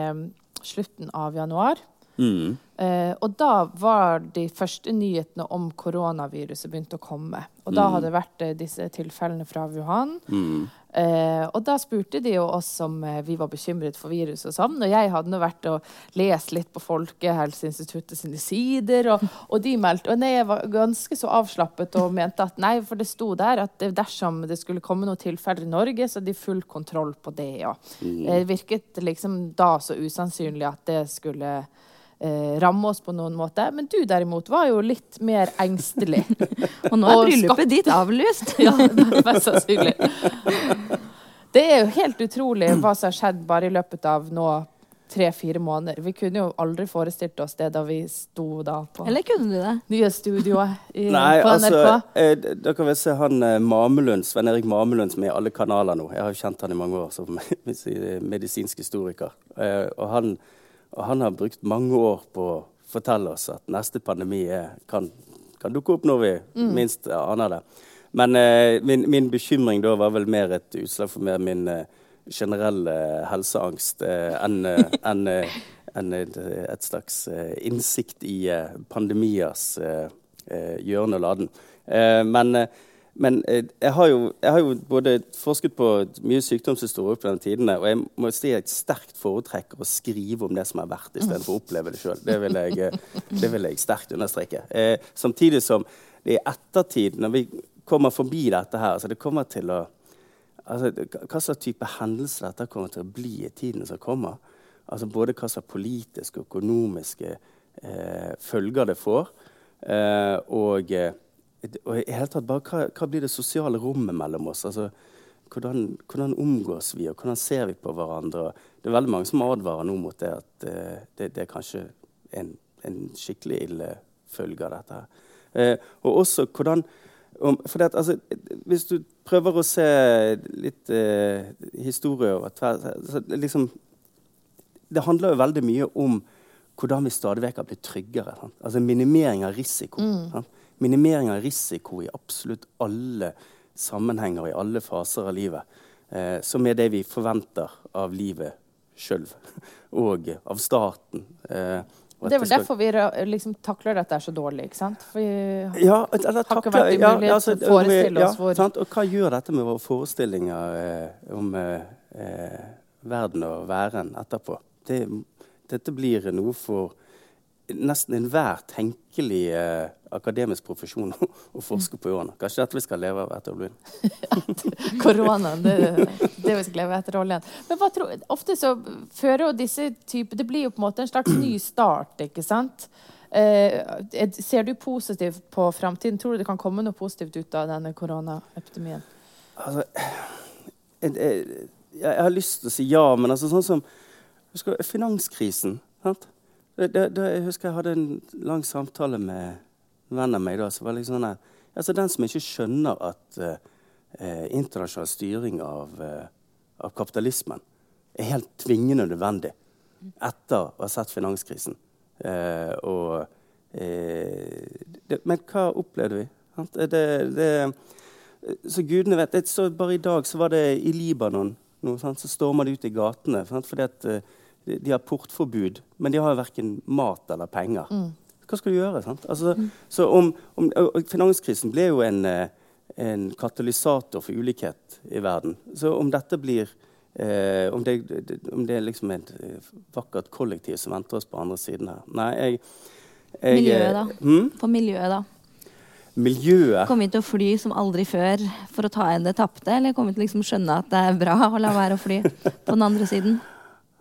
slutten av januar. Mm. Eh, og da var de første nyhetene om koronaviruset begynt å komme. Og da mm. hadde det vært eh, disse tilfellene fra Wuhan. Mm. Eh, og da spurte de jo oss om eh, vi var bekymret for viruset og sånn. Og jeg hadde nå vært og lest litt på Folkehelseinstituttet sine sider, og, og de meldte Og nei, jeg var ganske så avslappet og mente at nei, for det sto der at dersom det skulle komme noen tilfeller i Norge, så hadde de full kontroll på det. Og mm. det virket liksom da så usannsynlig at det skulle eh, ramme oss på noen måte. Men du derimot var jo litt mer engstelig. og nå er bryllupet ditt avlyst. ja, mest sannsynlig. Det er jo helt utrolig hva som har skjedd bare i løpet av nå tre-fire måneder. Vi kunne jo aldri forestilt oss det da vi sto da på Eller kunne du det? nye studioet i, Nei, på altså, Eh, dere vil se han eh, Mamelund, Sven Erik Mamelund som er i alle kanaler nå. Jeg har jo kjent han i mange år som medisinsk historiker. Eh, og han og han har brukt mange år på å fortelle oss at neste pandemi er, kan, kan, dukke opp når vi mm. minst aner det. Men eh, min, min, bekymring da var vel mer et utslag for mer min eh, generelle helseangst eh, enn eh, en, eh, en, et, et, slags eh, innsikt i pandemiers hjørne og laden. men men eh, jeg har, jo, jeg har, jo, både forsket på mye sykdomshistorie på den tiden, og jeg må si jeg sterkt foretrekker å skrive om det som har vært, istedenfor å oppleve det sjøl. Det, eh, det vil jeg sterkt understreke. Eh, samtidig som det i ettertid, når vi kommer forbi dette her altså det kommer til å, altså, Hva slags type hendelse dette kommer til å bli i tiden som kommer. Altså Både hva slags politiske og økonomiske eh, følger det får. Eh, og og i hele tatt bare hva, hva, blir det sosiale rommet mellom oss? Altså, hvordan, hvordan, omgås vi, og hvordan ser vi på hverandre? Det er veldig mange som advarer nå mot det at uh, det, det, er kanskje en, en, skikkelig ille følge av dette. Uh, og også hvordan om, at, altså, Hvis du prøver å se litt uh, historie over tvers liksom, Det handler jo veldig mye om hvordan vi stadig vekk har blitt tryggere. Sant? Altså minimering av risiko. Mm minimering av risiko i absolutt alle sammenhenger i alle faser av livet. Eh, som er det vi forventer av livet sjøl og av staten. Eh, det er vel skal... derfor vi liksom takler dette så dårlig, ikke sant? For vi ja, eller, har ikke vært i ja, altså, å forestille oss hvor sant? Og hva gjør dette med våre forestillinger eh, om eh, verden og væren etterpå? Det, dette blir noe for nesten enhver tenkelig eh, akademisk profesjon å forske på i årene. Kanskje dette vi skal leve av etter oljen? Koronaen, det, det vi skal leve etter oljen. Men tror, ofte så fører jo disse typer Det blir jo på en måte en slags ny start, ikke sant? Eh, ser du positivt på framtiden? Tror du det kan komme noe positivt ut av denne koronaepidemien? Altså, jeg, jeg, jeg, har lyst til å si ja, men altså sånn som husker, Finanskrisen. sant? Det, det, det, jeg husker jeg hadde en lang samtale med venn av meg. da, som var liksom sånn altså Den som ikke skjønner at eh, internasjonal styring av, eh, av, kapitalismen er helt tvingende nødvendig etter å ha sett finanskrisen. Eh, og, men hva opplevde vi? så gudene vet så Bare i dag så var det i Libanon noe, så stormer de ut i gatene. Sant? fordi at de har portforbud, men de har jo verken mat eller penger. Mm. Hva skal du gjøre? Altså. Så om, om, finanskrisen ble jo en, eh, en, katalysator for ulikhet i verden. Så om dette blir eh, om, det, om, det, er liksom et eh, vakkert kollektiv som venter oss på andre siden her Nei, jeg, jeg Miljøet, da. Hmm? For miljøet, da. Miljøet Kommer vi til å fly som aldri før for å ta igjen det tapte, eller kommer vi til å liksom skjønne at det er bra å la være å fly på den andre siden?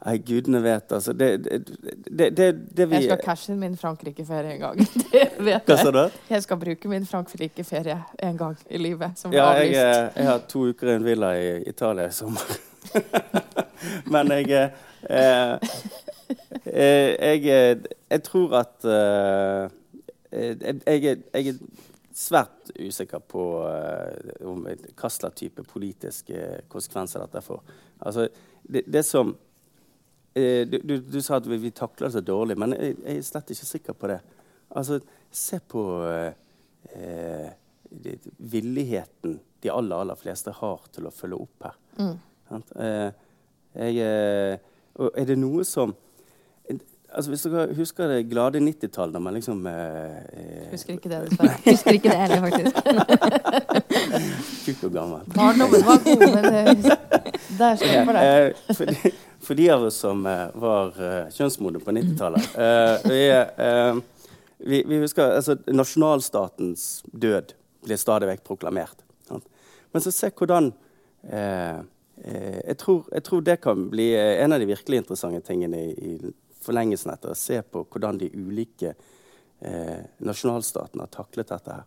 Nei, gudene vet, altså. Det, det, det, det vi Jeg skal cashe inn min Frankrike-ferie en gang. Det vet Hva sa du? Jeg skal bruke min Frankrike-ferie en gang i livet. Som ja, jeg, jeg, har to uker i en villa i Italia i sommer. Men jeg eh, jeg, jeg, jeg, tror at eh, jeg, jeg, er svært usikker på uh, hva slags type politiske konsekvenser dette får. Altså, det, det som Eh, du, du, du, sa at vi, vi takler det så dårlig, men jeg, jeg, er slett ikke sikker på det. Altså, se på eh, eh villigheten de aller, aller fleste har til å følge opp her. Mm. Eh, jeg, eh, og er det noe som altså Hvis dere husker det glade 90-tallet da man liksom eh, Husker ikke det, dessverre. Husker ikke det heller, faktisk. Tjukk og gammel. Barndommen var god, men der stopper det. For de av oss som uh, var uh, kjønnsmodne på 90-tallet uh, vi, vi, husker altså, Nasjonalstatens død blir stadig vekk proklamert. Men så se hvordan jeg tror, jeg, tror, det kan bli en av de virkelig interessante tingene i, i forlengelsen etter å se på hvordan de ulike nasjonalstatene har taklet dette her.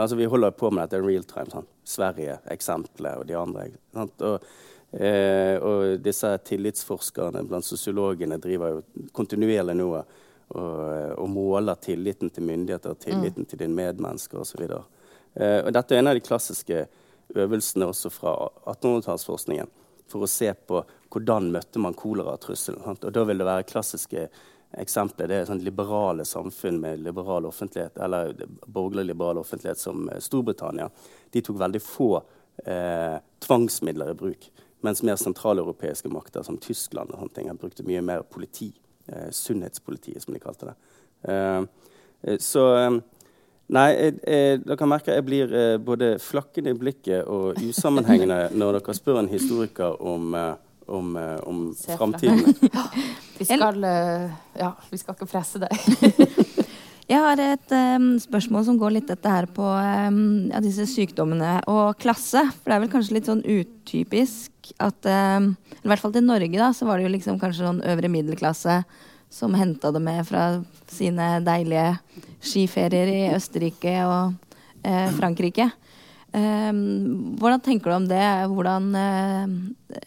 altså Vi holder på med dette real time. Sant? Sverige, eksempelet, og de andre. Sant? Og Eh, og disse tillitsforskerne blant sosiologene driver jo kontinuerlig nå og, og, måler tilliten til myndigheter, tilliten mm. til dine medmennesker osv. Eh, og dette er en av de klassiske øvelsene også fra 1800-tallsforskningen. For å se på hvordan møtte man koleratrusselen. Og da vil det være klassiske eksempler. Det er sånn liberale samfunn med liberal offentlighet, eller borgerlig liberal offentlighet som Storbritannia. De tok veldig få eh, tvangsmidler i bruk. Mens mer sentraleuropeiske makter som Tyskland og sånne ting, har brukt mye mer politi. Eh, sunnhetspolitiet, som de kalte det. Eh, eh så eh, Nei, jeg, jeg, dere merker jeg blir eh, både flakkende i blikket og usammenhengende når dere spør en historiker om, eh, om, om framtiden. vi, skal, ja, vi skal ikke presse deg. Jeg har et um, spørsmål som går litt dette her på um, ja, disse sykdommene og klasse. For det er vel kanskje litt sånn utypisk at um, I hvert fall til Norge, da, så var det jo liksom kanskje sånn øvre middelklasse som henta det med fra sine deilige skiferier i Østerrike og uh, Frankrike. hvordan tenker du om det? Hvordan uh,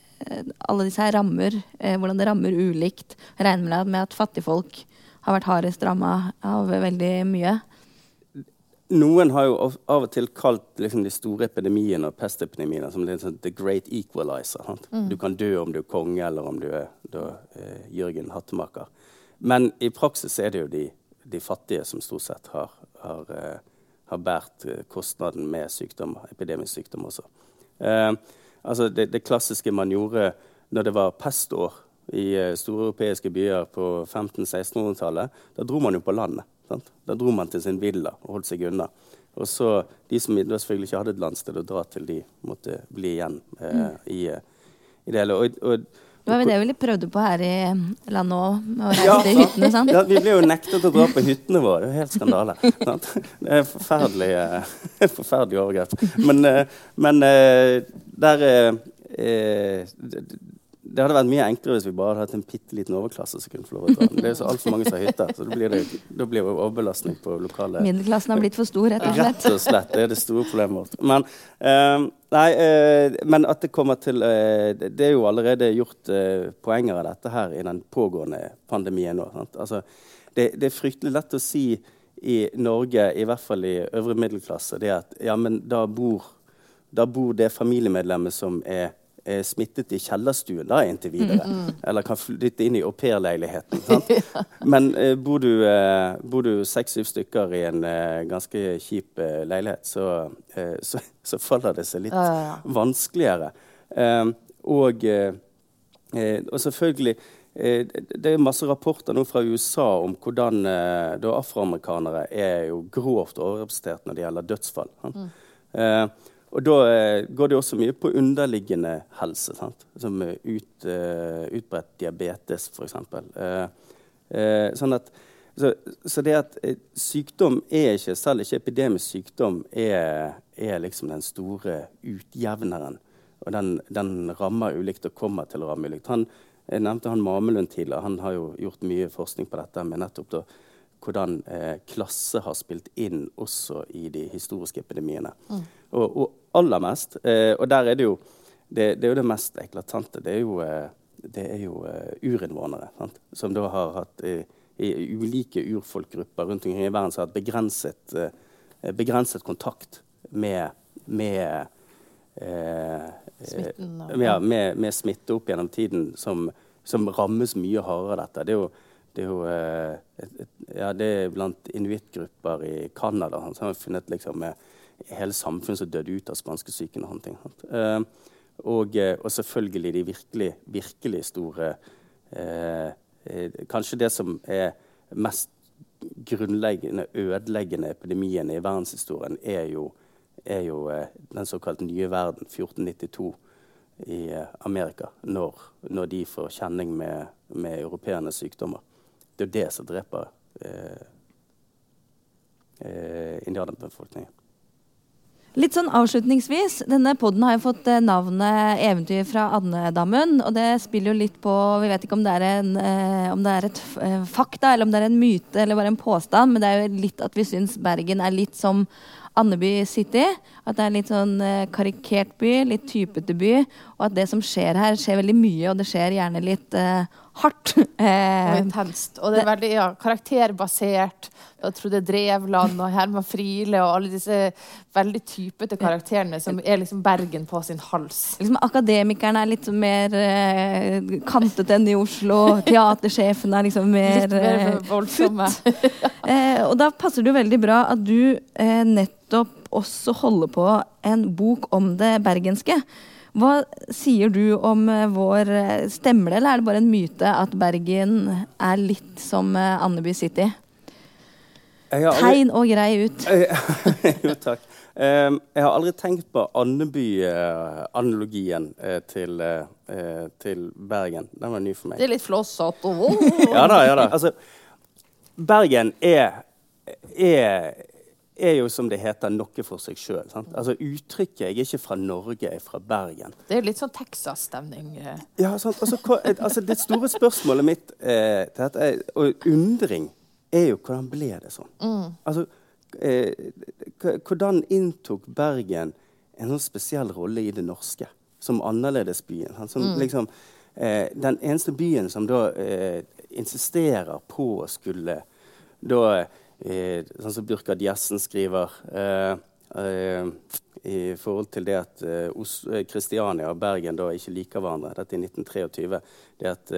alle disse her rammer, uh, hvordan det rammer ulikt? Regner med at fattigfolk har vært hardest ramma av veldig mye. Noen har jo av og til kalt liksom, de store epidemiene og pestepidemiene som sånn, the great equalizer. Mm. Du kan dø om du er konge, eller om du er da, eh, Jørgen Hattemaker. Men i praksis er det jo de, de fattige som stort sett har, har, eh, har båret eh, kostnaden med sykdom, epidemisk sykdom også. Eh, altså det, det, klassiske man gjorde når det var pestår, i eh, store europeiske byer på 1500-1600-tallet, da dro man jo på landet. Sant? Da dro man til sin villa og holdt seg unna. Og så De som selvfølgelig ikke hadde et landsted å dra til, de måtte bli igjen eh, Mm. i, eh, i det hele. Og, og, Det var vel det vi prøvde på her i landet òg, med å reise Ja, til hyttene. sant? ja, vi ble jo nektet å dra på hyttene våre. Det er helt skandale. sant? Det er forferdelig, eh, forferdelig overgrep. Men, eh, men eh, der eh, eh, det, hadde vært mye enklere hvis vi bare hadde hatt en bitte liten overklasse som kunne få lov å dra. Det er jo så altfor mange som har hytte, så da blir det, da blir det overbelastning på lokale Middelklassen har blitt for stor, rett og slett. Rett og slett. Det er det store problemet vårt. Men, uh, nei, uh, men at det kommer til uh, det- er jo allerede gjort poenger av dette her i den pågående pandemien nå. Altså, det, det er fryktelig lett å si i Norge, i hvert fall i øvre middelklasse, det at ja, men da bor, da bor det familiemedlemmet som er er smittet i kjellerstuen da inntil videre. Eller kan flytte inn i aupairleiligheten. ja. Men eh, bor du, eh, seks-syv stykker i en eh, ganske kjip eh, leilighet, så, eh, så, så faller det seg litt Ja, ja, vanskeligere. Eh, og, eh, og selvfølgelig det- er masse rapporter nå fra USA om hvordan da afroamerikanere er jo grovt overrepresentert når det gjelder dødsfall. sant? Og da eh, går det også mye på underliggende helse, sant? som eh, ut, eh, utbredt diabetes f.eks. Eh, sånn at, så, så det at sykdom er ikke, selv ikke epidemisk sykdom, er, er liksom den store utjevneren. Og den, den rammer ulikt og kommer til å ramme ulikt. Han, jeg nevnte han Mamelund tidligere. Han har jo gjort mye forskning på dette med nettopp da, hvordan eh, klasse har spilt inn også i de historiske epidemiene. Og, og aller mest, eh, og der er det jo det, det er jo det mest eklatante, det er jo, eh, det er jo eh, urinnvånere. Sant? Som da har hatt i, i ulike urfolkgrupper rundt omkring i verden som har hatt begrenset, eh, begrenset kontakt med, med eh, Smitten eh, ja, med, med smitte opp gjennom tiden som, som rammes mye hardere av dette. Det er jo, det er jo eh, et, et, ja, det er blant inuittgrupper i Canada som har funnet liksom, eh, hele samfunn som døde ut av spanskesyken og sånne ting. Eh, og, eh, og selvfølgelig de virkelig, virkelig store eh, eh, Kanskje det som er mest grunnleggende, ødeleggende epidemien i verdenshistorien, er jo, er jo den såkalt nye verden, 1492 i Amerika, når, når de får kjenning med, med europeernes sykdommer. Det er jo det som dreper eh, eh, indianerbefolkningen. Litt sånn avslutningsvis. Denne podden har jo fått eh, navnet 'Eventyr fra Andedammen'. Og det spiller jo litt på Vi vet ikke om det er, en, eh, om det er et eh, fakta, eller om det er en myte eller bare en påstand, men det er jo litt at vi syns Bergen er litt som Andeby City. At det er litt sånn eh, karikert by, litt typete by. Og at det som skjer her, skjer veldig mye, og det skjer gjerne litt eh, hardt. Og Eh, intenst. Og det er veldig ja, karakterbasert. Jeg Trude Drevland og Herman Friele og alle disse veldig typete karakterene som er liksom Bergen på sin hals. liksom Akademikerne er litt mer eh, kantet enn i Oslo. Teatersjefen er liksom mer, Litt mer eh, voldsomme. Eh, og da passer det jo veldig bra at du eh, nettopp også holder på en bok om det bergenske. Hva sier du om eh, vår eh, Stemmer det, eller er det bare en myte at Bergen er litt som eh, Andeby City? Aldri- Tegn og grei ut. jo, takk. Ehm, jeg har aldri tenkt på Andeby-analogien til, eh, til Bergen. Den var ny for meg. Det er litt flossete. Ja da, ja da. Altså, Bergen er, er, er jo som det heter, noe for seg sjøl. Altså, uttrykket 'jeg er ikke fra Norge, jeg er fra Bergen'. Det er litt sånn Texas-stemning. eh. Ja, sant? Altså, hva, altså, det store spørsmålet mitt eh, til dette er, og undring er jo hvordan ble det sånn? Altså, eh, hvordan inntok Bergen en sånn spesiell rolle i det norske som annerledesbyen? Som, liksom, eh, den eneste byen som da eh, insisterer på å skulle da Sånn som Burkhard Jessen skriver eh, eh, i forhold til det at eh, Kristiania og Bergen da ikke liker hverandre. Dette er 1923. Det at,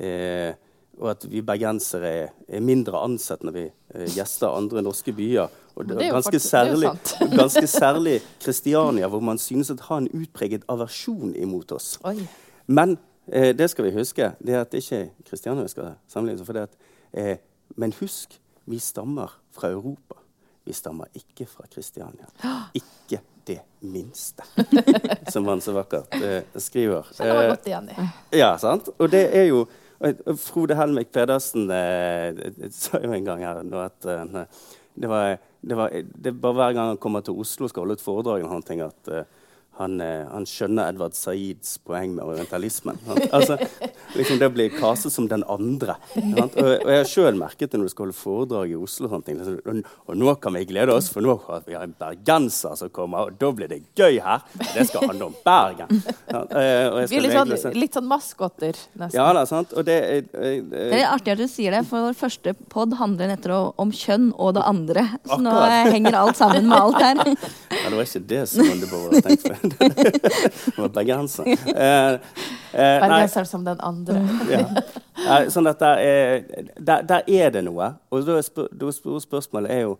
eh, og at vi bergensere er, mindre ansett når vi gjester andre norske byer. Og det, det ganske, faktisk- det særlig, sant. ganske særlig Kristiania, hvor man synes å ha en utpreget aversjon imot oss. Oi. Men eh, det skal vi huske. Det at det ikke Kristiania vi skal sammenligne oss med. Eh, men husk, vi stammer fra Europa. Vi stammer ikke fra Kristiania. Ikke det minste, som han så vakkert eh, skriver. Meg Eh, godt igjen i. ja, sant? Og det er jo Frode Helmik Pedersen eh, sa jo en gang her nå at eh, det, var, det, var, det bare hver gang han kommer til Oslo og skal holde et foredrag, han tenker at eh, han, eh, han skjønner Edvard Saids poeng med orientalismen. Altså, liksom Det blir kaset som den andre. Og, og jeg har sjøl merket det når du skal holde foredrag i Oslo. Og, sånne ting, liksom, og, og nå kan vi glede oss, for nå har vi en bergenser som kommer, og da blir det gøy her. Det skal handle om Bergen. Sant? Eh, og jeg Vi er litt sånn, litt sånn maskotter, nesten. ja da, sant? Og det er, eh, Det er artig at du sier det, for vår første pod handler nettopp om kjønn og det andre. Så Akkurat. nå henger alt sammen med alt her. ja, det var ikke det som det Beauvoir tenkt på. Bergenser. Eh, eh, Bergenser som den andre. ja. eh, sånn at der er, der, der er det noe. Og da er spør, spørsmålet er jo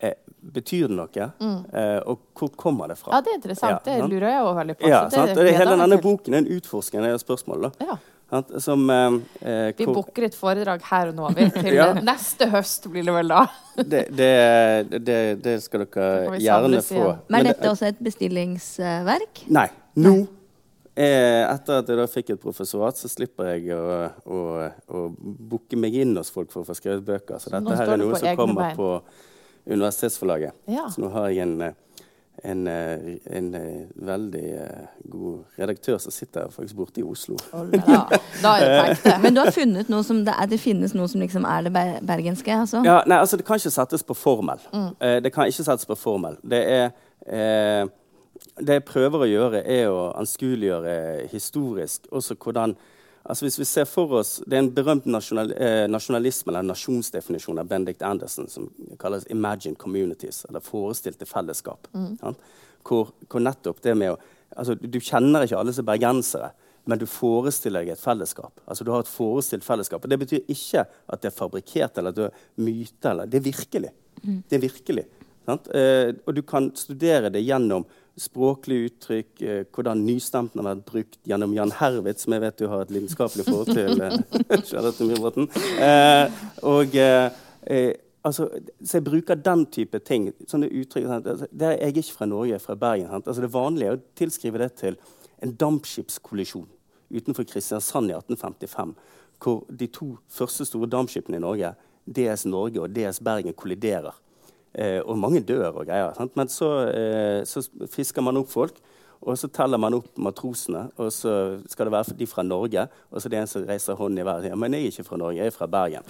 eh, Betyr det noe? Eh, og hvor kommer det fra? Ja, det er interessant. Ja, det lurer jeg også veldig på. Ja, så det det, hele denne boken er en utforskning av spørsmålet. Ja. Som eh, eh, Vi booker et foredrag her og nå. Vi, til Ja. neste høst blir det vel da. det, det, det, det skal dere gjerne få. Men Men er dette også et bestillingsverk? Nei. Nå, eh, etter at jeg da fikk et professorat, så slipper jeg å, å, å booke meg inn hos folk for å få skrevet bøker. Så dette her er noe som kommer bein. på Universitetsforlaget. Ja. Så nå har jeg en, eh, en, eh, en eh, veldig eh, god redaktør som sitter faktisk borte i Oslo. Ja, da er det. Men du har funnet noe som det, er, det finnes noe som liksom er det bergenske? Altså. Ja, nei, altså Det kan ikke settes på formel. Mm. Eh, det kan ikke settes på formel. Det er eh, Det jeg prøver å gjøre, er å anskueliggjøre historisk også hvordan altså Hvis vi ser for oss Det er en berømt nasjonal, eh, nasjonalisme, eller nasjonsdefinisjon av Benedict Anderson som kalles 'imagined communities', eller forestilte fellesskap. sant? Hvor, hvor nettopp det med å altså Du kjenner ikke alle som er bergensere. Men du forestiller deg et fellesskap. Altså Du har et forestilt fellesskap. Og Det betyr ikke at det er fabrikkert eller at det er myte. Eller, det er virkelig. Det er virkelig. Sant? Eh, og du kan studere det gjennom språklige uttrykk, eh, hvordan nystemten har vært brukt gjennom Jan Herwitz, som jeg vet du har et lidenskapelig forhold til. eh. Eh, og eh, eh, altså, så jeg bruker den type ting. Sånne uttrykk. Sant? Altså, det er, jeg er ikke fra Norge, jeg er fra Bergen. Altså, det vanlige er å tilskrive det til en dampskipskollisjon utenfor Kristiansand i 1855, hvor de to første store dampskipene i Norge, DS Norge og DS Bergen, kolliderer. Eh, og mange dør og greier. Sant? Men så, eh, så fisker man opp folk, og så teller man opp matrosene, og så skal det være de fra Norge, og så er det en som reiser hånden i været sier men jeg er ikke fra Norge, jeg er fra Bergen.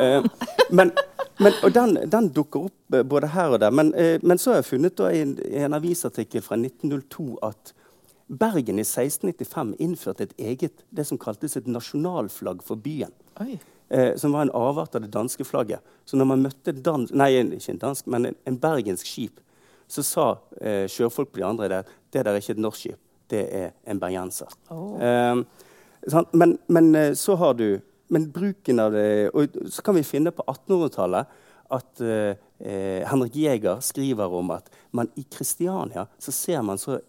Eh, men, men, og den, den dukker opp eh, både her og der. Men, eh, men så har jeg funnet da, i, en, i en avisartikkel fra 1902 at Bergen i 1695 innførte et eget det som kaltes et nasjonalflagg for byen. Oi. Eh, som var en avart av det danske flagget. Så når man møtte dans, nei, ikke en dansk, men en, en bergensk skip, så sa eh, sjøfolk på de andre der det der er ikke et norsk skip, det er en bergenser. Oh. Eh, men, men eh, så har du men bruken av det Og så kan vi finne på 1800-tallet at eh, eh, Henrik Jæger skriver om at man i Kristiania så ser man så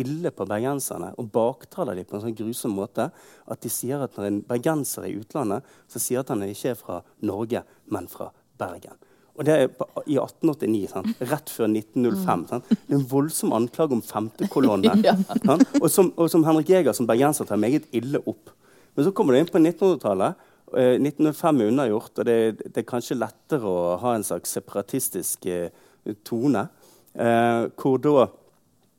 ille på bergenserne og baktaler dem på en sånn grusom måte at de sier at når en bergenser er i utlandet, så sier at han ikke er fra Norge, men fra Bergen. Og det er i 1889, sant? rett før 1905. Sant? Det er en voldsom anklage om femtekolonne. Ja. Og, som, og som Henrik Jæger som bergenser tar meget ille opp. Men så kommer du inn på 1900-tallet. Eh, 1905 er unnagjort, og det, det er kanskje lettere å ha en slags separatistisk eh, tone. Eh, hvor da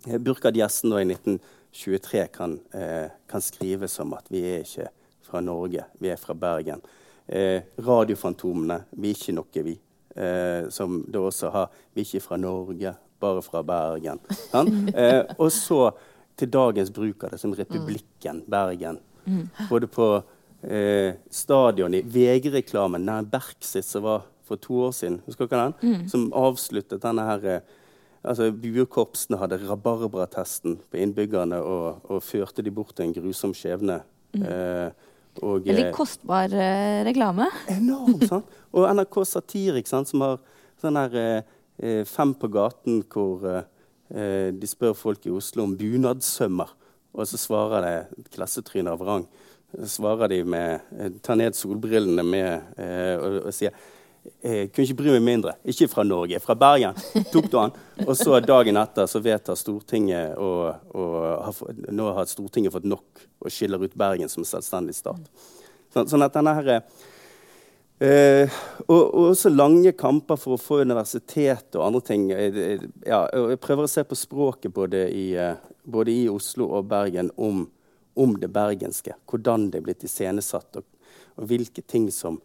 eh, Burkhard Gjessen i 1923 kan, eh, kan skrive som at vi er ikke fra Norge, vi er fra Bergen. Eh, radiofantomene, vi er ikke noe, vi. Eh, som da også har Vi er ikke fra Norge, bare fra Bergen. Eh, og så til dagens bruk av det som Republikken Bergen. Både på eh, stadion i VG-reklamen, den Berksit som var for to år siden, husker dere den? Som avsluttet denne her altså Buekorpsene hadde rabarbratesten på innbyggerne og, og førte de bort til en grusom skjebne. Eh, og, Veldig eh, kostbar eh, reklame. Enormt, sant? Og NRK Satirik, sant, som har sånn her eh, eh, Fem på gaten, hvor eh, eh, de spør folk i Oslo om bunadssømmer. Og så svarer det klassetryner av rang. Så svarer de med tar ned solbrillene med, og, og sier jeg kunne ikke bry meg mindre. Ikke fra Norge, fra Bergen. tok du han. Og så dagen etter så vedtar Stortinget og, og har, Nå har Stortinget fått nok og skiller ut Bergen som selvstendig stat. Så, sånn at denne her, eh, og, og, også lange kamper for å få universitet og andre ting. Eh, ja, jeg prøver å se på språket både i, eh, både i Oslo og Bergen om, om, det bergenske. Hvordan det er blitt iscenesatt, og, og hvilke ting som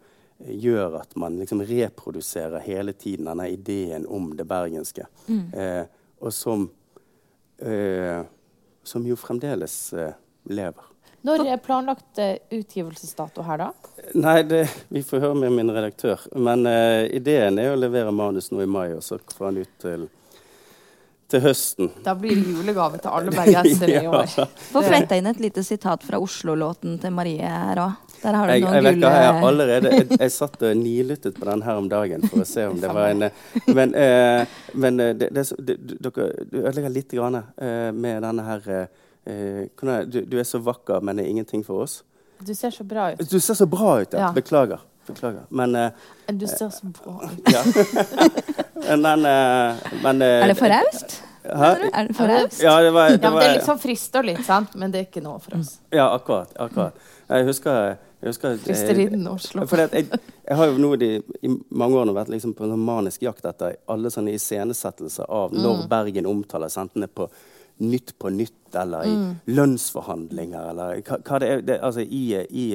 gjør at man liksom reproduserer hele tiden denne ideen om det bergenske. Mm. Eh, og som, eh, som, jo fremdeles eh, lever. Når er planlagt eh, utgivelsesdato her, da? Nei, det, Vi får høre med min redaktør. Men eh, ideen er å levere manus nå i mai, og så få den ut til til høsten. Da blir det julegave til alle bergensere i år. Få fletta inn et lite sitat fra Oslo-låten til Marie her òg. Der har du jeg, noen jeg, gull... Jeg, har allerede, jeg, jeg satt og nilyttet på den her om dagen for å se om det var en Men, eh, men eh, det, det, det, dere du ødelegger litt grann, eh, med denne her eh, du, du, er så vakker, men det er ingenting for oss. Du ser så bra ut. Du ser så bra ut, ja. ja. Beklager. Beklager. Men uh, Du ser så bra ut. ja. men, uh, men uh, Er det for raust? Er det for raust? Ja, det, var, det, ja, det er liksom frister litt, sant? men det er ikke noe for oss. Ja, akkurat. akkurat. Jeg husker jeg husker, Fristerinne Oslo. Jeg, jeg, jeg, har jo nå de, i mange år vært liksom på en manisk jakt etter alle sånne iscenesettelser av når mm. Bergen omtales, enten det er på Nytt på Nytt eller i mm. lønnsforhandlinger eller hva, hva det er det, altså i, i,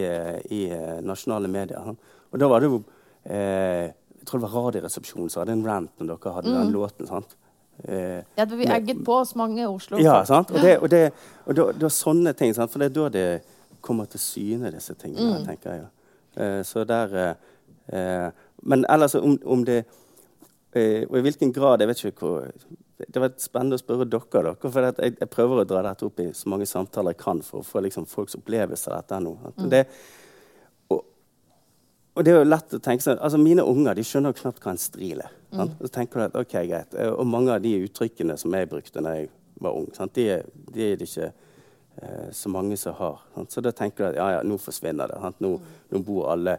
i, nasjonale medier. Og da var det jo eh, Jeg tror det var Radioresepsjonen som hadde en rant når dere hadde mm. den låten. sant? Eh, ja, Vi egget på oss mange Oslo. Ja, sant? og, det, og, det, og da, da, sånne ting. Sant? For det er da det kommer til syne, disse tingene. Mm. tenker jeg. Eh, så der eh, Men ellers om, om det eh, Og i hvilken grad Jeg vet ikke hvor Det var spennende å spørre dere. dere for jeg, jeg, prøver å dra dette opp i så mange samtaler jeg kan for å få liksom, folks opplevelse av dette. nå. Mm. Det, og, og, det er jo lett å tenke sånn, altså Mine unger de skjønner jo knapt hva en stril er. Mm. Så tenker du at ok, greit. Og mange av de uttrykkene som jeg brukte da jeg var ung, sant? de, de er det ikke eh, så mange som har. Sant? Så da tenker du at ja, ja, nå forsvinner det. Nå, nå, bor alle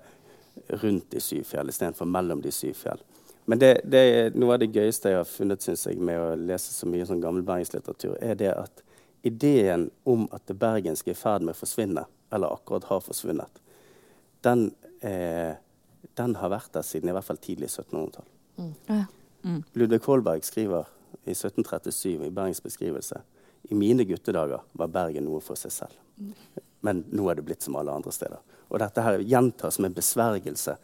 rundt de syv fjell istedenfor mellom de syv fjell. Men det, det, noe av det gøyeste jeg har funnet synes jeg, med å lese så mye sånn gammel bergenslitteratur, er det at ideen om at det bergenske er i ferd med å forsvinne, eller akkurat har forsvunnet, den, eh, den, har vært der siden i hvert fall tidlig 1700-tall. Mm. Mm. Ludvig Holberg skriver i 1737 i Bergens beskrivelse i mine guttedager var Bergen noe for seg selv. Men nå er det blitt som alle andre steder. Og dette her gjentas med besvergelse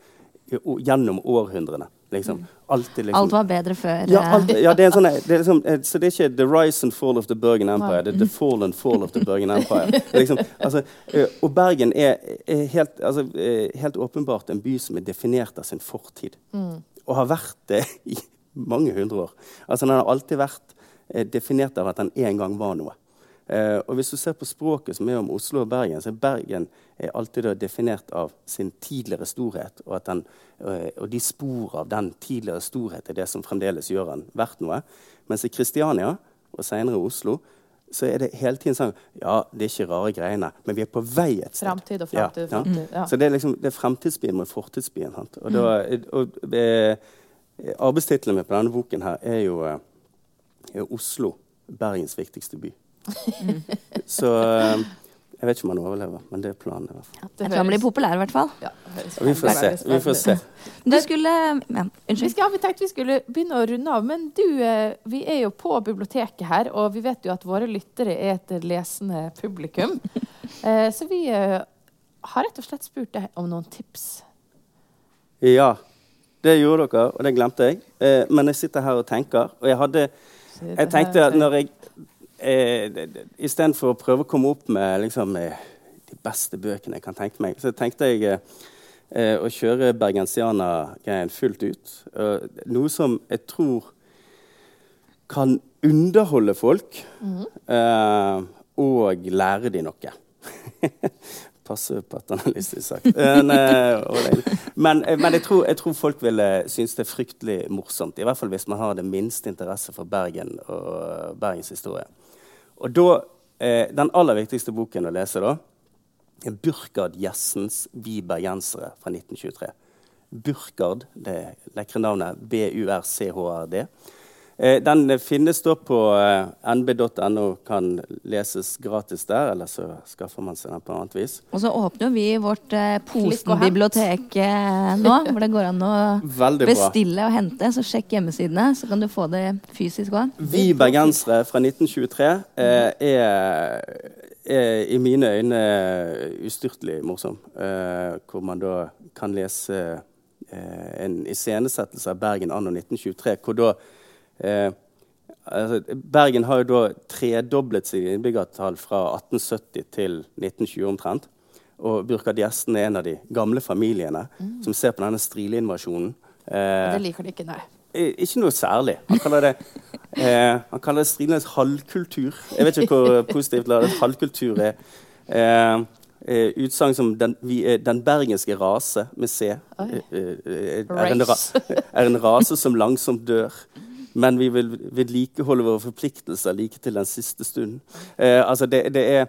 gjennom århundrene. Liksom. Alltid, liksom. Alt var bedre før. Ja, alt, ja det er sånn, det er liksom, eh, så det er ikke the rise and fall of the Bergen Empire, det er the fall and fall of the Bergen Empire. Liksom, altså, eh, og Bergen er, er helt, altså, eh, helt, åpenbart en by som er definert av sin fortid. Mm. Og har vært det i mange hundre år. Altså, Den har alltid vært er definert av at den en gang var noe. Eh, og Hvis du ser på språket som er om Oslo og Bergen, så er Bergen er alltid definert av sin tidligere storhet. Og, den, eh, og, de spor av den tidligere storhet er det som fremdeles gjør den verdt noe. Mens i Kristiania og senere Oslo så er det hele tiden sånn Ja, det er ikke rare greiene, men vi er på vei et sted. Fremtid og fremtid. Ja, ja. Ja. Så det er liksom det er fremtidsbyen mot fortidsbyen. Og, da, og, og eh, Arbeidstitlene på denne boken her er jo eh, er Oslo Bergens viktigste by. Så eh, jeg vet ikke om han overlever, men det er planen. i hvert fall. Ja, jeg tror han blir populær, i hvert fall. Ja, vi får se. Vi får se. Du skulle ja, Unnskyld. Ja, vi tenkte vi skulle begynne å runde av, men du, eh, vi er jo på biblioteket her, og vi vet jo at våre lyttere er et lesende publikum. Eh, så vi har rett og slett spurt deg om noen tips. Ja, det gjorde dere, og det glemte jeg. Men jeg sitter her og tenker, og jeg hadde jeg tenkte at når jeg eh, Istedenfor å prøve å komme opp med liksom, eh, de beste bøkene jeg kan tenke meg, så tenkte jeg eh, å kjøre bergensianer-greien fullt ut. Noe som jeg tror kan underholde folk mm. uh, og lære de noe. passe paternalistisk sagt. Men, eh, men, eh, men jeg, tror, jeg, tror, folk vil synes det er fryktelig morsomt. I hvert fall hvis man har det minste interesse for Bergen og Bergens historie. Og da eh, den aller viktigste boken å lese da, er Burkard Gjessens 'Vi bergensere' fra 1923. Burkard, det lekre navnet B-U-R-C-H-R-D. Eh, den finnes da på eh, nb.no, kan leses gratis der. Eller så skaffer man seg den på annet vis. Og så åpner vi vårt eh. Posen-bibliotek eh, nå, hvor det går an å bestille og hente. Så sjekk hjemmesidene, så kan du få det fysisk òg. Vi bergensere fra 1923 eh, er, er i mine øyne ustyrtelig morsom. Eh, hvor man da kan lese eh, en iscenesettelse av Bergen anno 1923. hvor da eh, altså, Bergen har jo da tredoblet sitt innbyggertall fra 1870 til 1920 omtrent. Og Burkard Gjesten er en av de gamle familiene som ser på denne strileinvasjonen. Eh, Det liker de ikke, nei. Eh, Ikke noe særlig. Han kaller det, eh, han kaller det strilenes halvkultur. Jeg vet ikke hvor positivt ladet halvkultur er. Eh, eh, Utsagn som den, vi er 'den bergenske rase' med C. Eh, eh, er, en ra, er en rase som langsomt dør. Men vi vil vedlikeholde våre forpliktelser like til den siste stunden. Eh, altså det, det er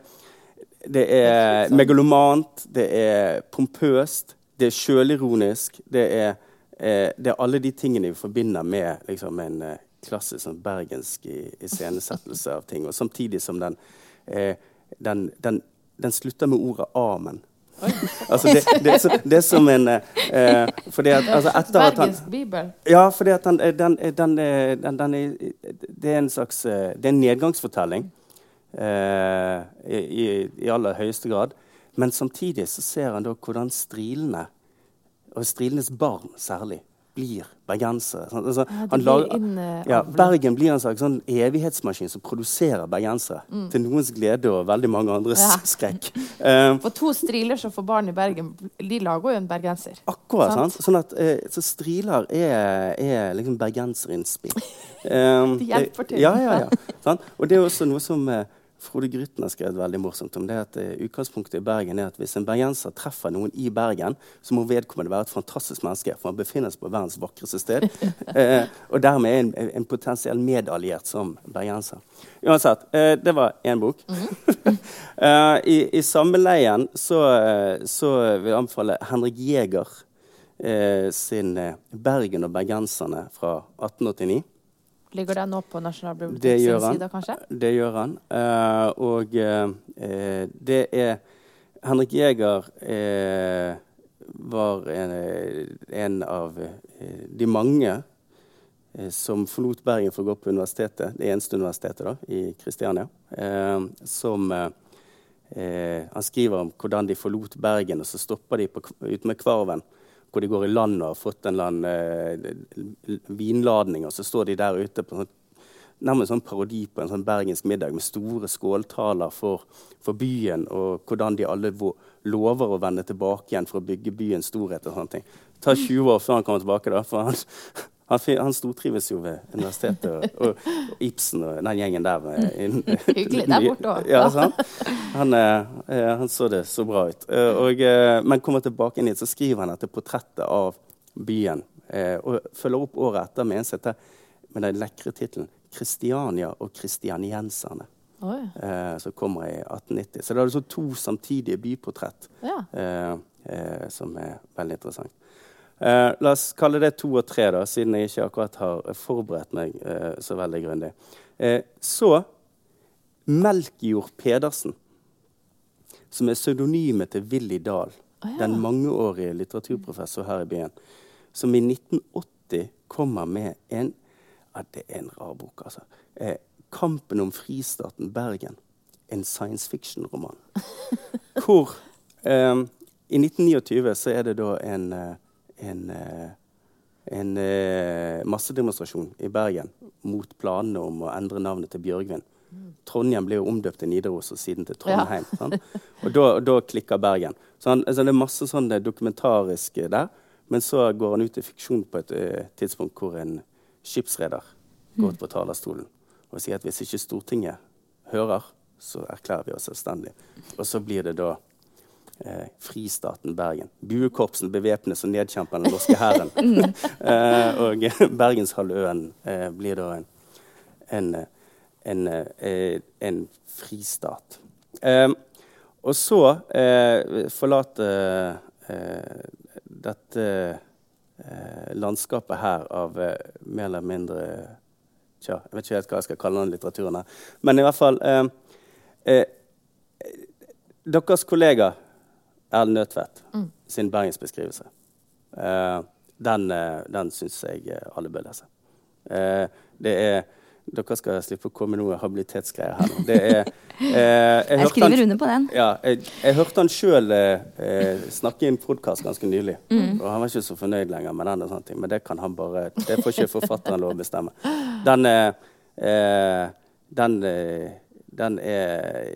det er megalomant, det er pompøst, det er sjølironisk. Det eh, det er alle de tingene vi forbinder med liksom, en eh, klassisk sånn, bergensk iscenesettelse av ting. Og samtidig som den, eh, den, den, den slutter med ordet 'amen'. Altså det, det, er så, det er som en eh, eh, fordi at, altså etter at han, bibel. ja, fordi at den, den, den, den, den er, Det er en slags eh, Det er en nedgangsfortelling eh, i, i, i aller høyeste grad. Men samtidig så ser han da hvordan strilene, og strilenes barn særlig, blir bergensere. Altså, Ja, han blir lager- inn, eh, ja. Bergen blir en slags sånn evighetsmaskin som produserer bergensere. Til noens glede og veldig mange andres Mm. Ja. skrekk. Eh, For to striler som får barn i Bergen, de lager jo en bergenser. Akkurat. Sant. sant? Sånn at, eh, så striler er, er liksom bergenserinnspill. Um, De hjelper til. Ja, ja, ja. sant? Og det er også noe som Frode Grytten har skrevet veldig morsomt om. det at eh, Utgangspunktet i Bergen er at hvis en bergenser treffer noen i Bergen, så må vedkommende være et fantastisk menneske, for han befinner seg på verdens vakreste sted. eh, og dermed er en, en potensiell medalliert som bergenser. Uansett, eh, det var én bok. Eh, I, I sammenleien så, eh, så vil jeg anbefale Henrik Jæger eh, sin 'Bergen og bergenserne' fra 1889. Ligger den nå på Det Nasjonalbibliotekets gjør side, kanskje? Det gjør han. Uh, og eh, det er Henrik Jæger uh, var en, en av de mange som forlot Bergen for å gå på universitetet, det eneste universitetet da, i Kristiania. Som Han skriver om hvordan de forlot Bergen, og så stopper de på, ute med Kvarven. Hvor de går i land og har fått en eller annen eh, vinladning, og så står de der ute på sånn nærmest sånn parodi på en sånn bergensk middag med store skåltaler for, for byen, og hvordan de alle lover å vende tilbake igjen for å bygge byens storhet. og sånne ting. Det tar 20 år før han kommer tilbake, da, for han, han, han stortrives jo ved universitetet. Og, og, og Ibsen og den gjengen der. med- inn- Hyggelig der borte også. Ja, sant? Han, eh, eh, han så det så bra ut. Eh, og, men kommer tilbake inn hit, så skriver han dette portrettet av byen. Og følger opp året etter med en sette med den lekre tittelen 'Kristiania og kristianienserne'. Som kommer i 1890. Så det er altså to samtidige byportrett Ja. som er veldig interessant. Eh, la oss kalle det to og tre, da, siden jeg ikke akkurat har forberedt meg eh, så veldig grundig. Eh, så Melkjord Pedersen, som er pseudonymet til Willy Dahl, Å, ja. den mangeårige litteraturprofessor her i byen, som i 1980 kommer med en ja, Det er en rar bok, altså. Eh, 'Kampen om fristaten Bergen'. En science fiction-roman. Hvor eh, I 1929 så er det da en, eh, en, eh, en eh, massedemonstrasjon i Bergen mot planene om å endre navnet til Bjørgvin. Trondheim ble jo omdøpt til Nidaros og siden til Trondheim. sant? Og da, da klikker Bergen. Så han, altså det er masse sånn dokumentarisk der. Men så går han ut i fiksjon på et eh, tidspunkt hvor en skipsreder går ut på talerstolen og sier at hvis ikke Stortinget hører, så erklærer vi oss selvstendige. Og så blir det da eh, fristaten Bergen. Buekorpsen bevæpnes og nedkjemper den norske hæren. eh, og Bergenshalvøen eh, blir da en, en, en, eh, en fristat. Eh, og så eh, forlate eh, dette eh, landskapet her av mer eller mindre Tja, jeg vet ikke helt hva jeg skal kalle den litteraturen her. Men i hvert fall Deres kollega Erlend Nødtvedt mm. sin bergensbeskrivelse. den den syns jeg alle bør lese. det er dere skal slippe å komme med noe habilitetsgreier her. Er, eh, jeg, jeg skriver under på den. Ja, jeg, jeg hørte han sjøl eh, snakke i en podkast ganske nylig. Mm. Og han var ikke så fornøyd lenger med den. og sånne ting, Men det kan han bare, det får ikke forfatteren lov å bestemme. Den, eh, den, eh, den, er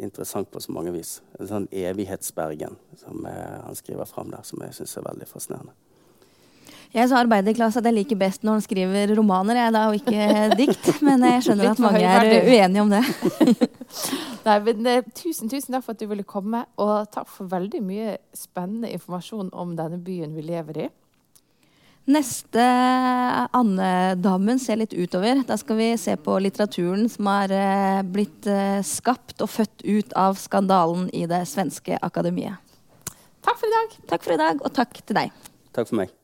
interessant på så mange vis. En sånn evighetsbergen som eh, han skriver fram der, som jeg syns er veldig fascinerende. Jeg er så arbeiderklasse at jeg liker best når han skriver romaner, jeg da, og ikke dikt. Men jeg skjønner at mange er uenige om det. Nei, men eh, Tusen tusen takk for at du ville komme, og takk for veldig mye spennende informasjon om denne byen vi lever i. Neste andedammen ser litt utover. Da skal vi se på litteraturen som har eh, blitt eh, skapt og født ut av skandalen i det svenske akademiet. Takk for i dag. Takk for i dag, og takk til deg. Takk for meg.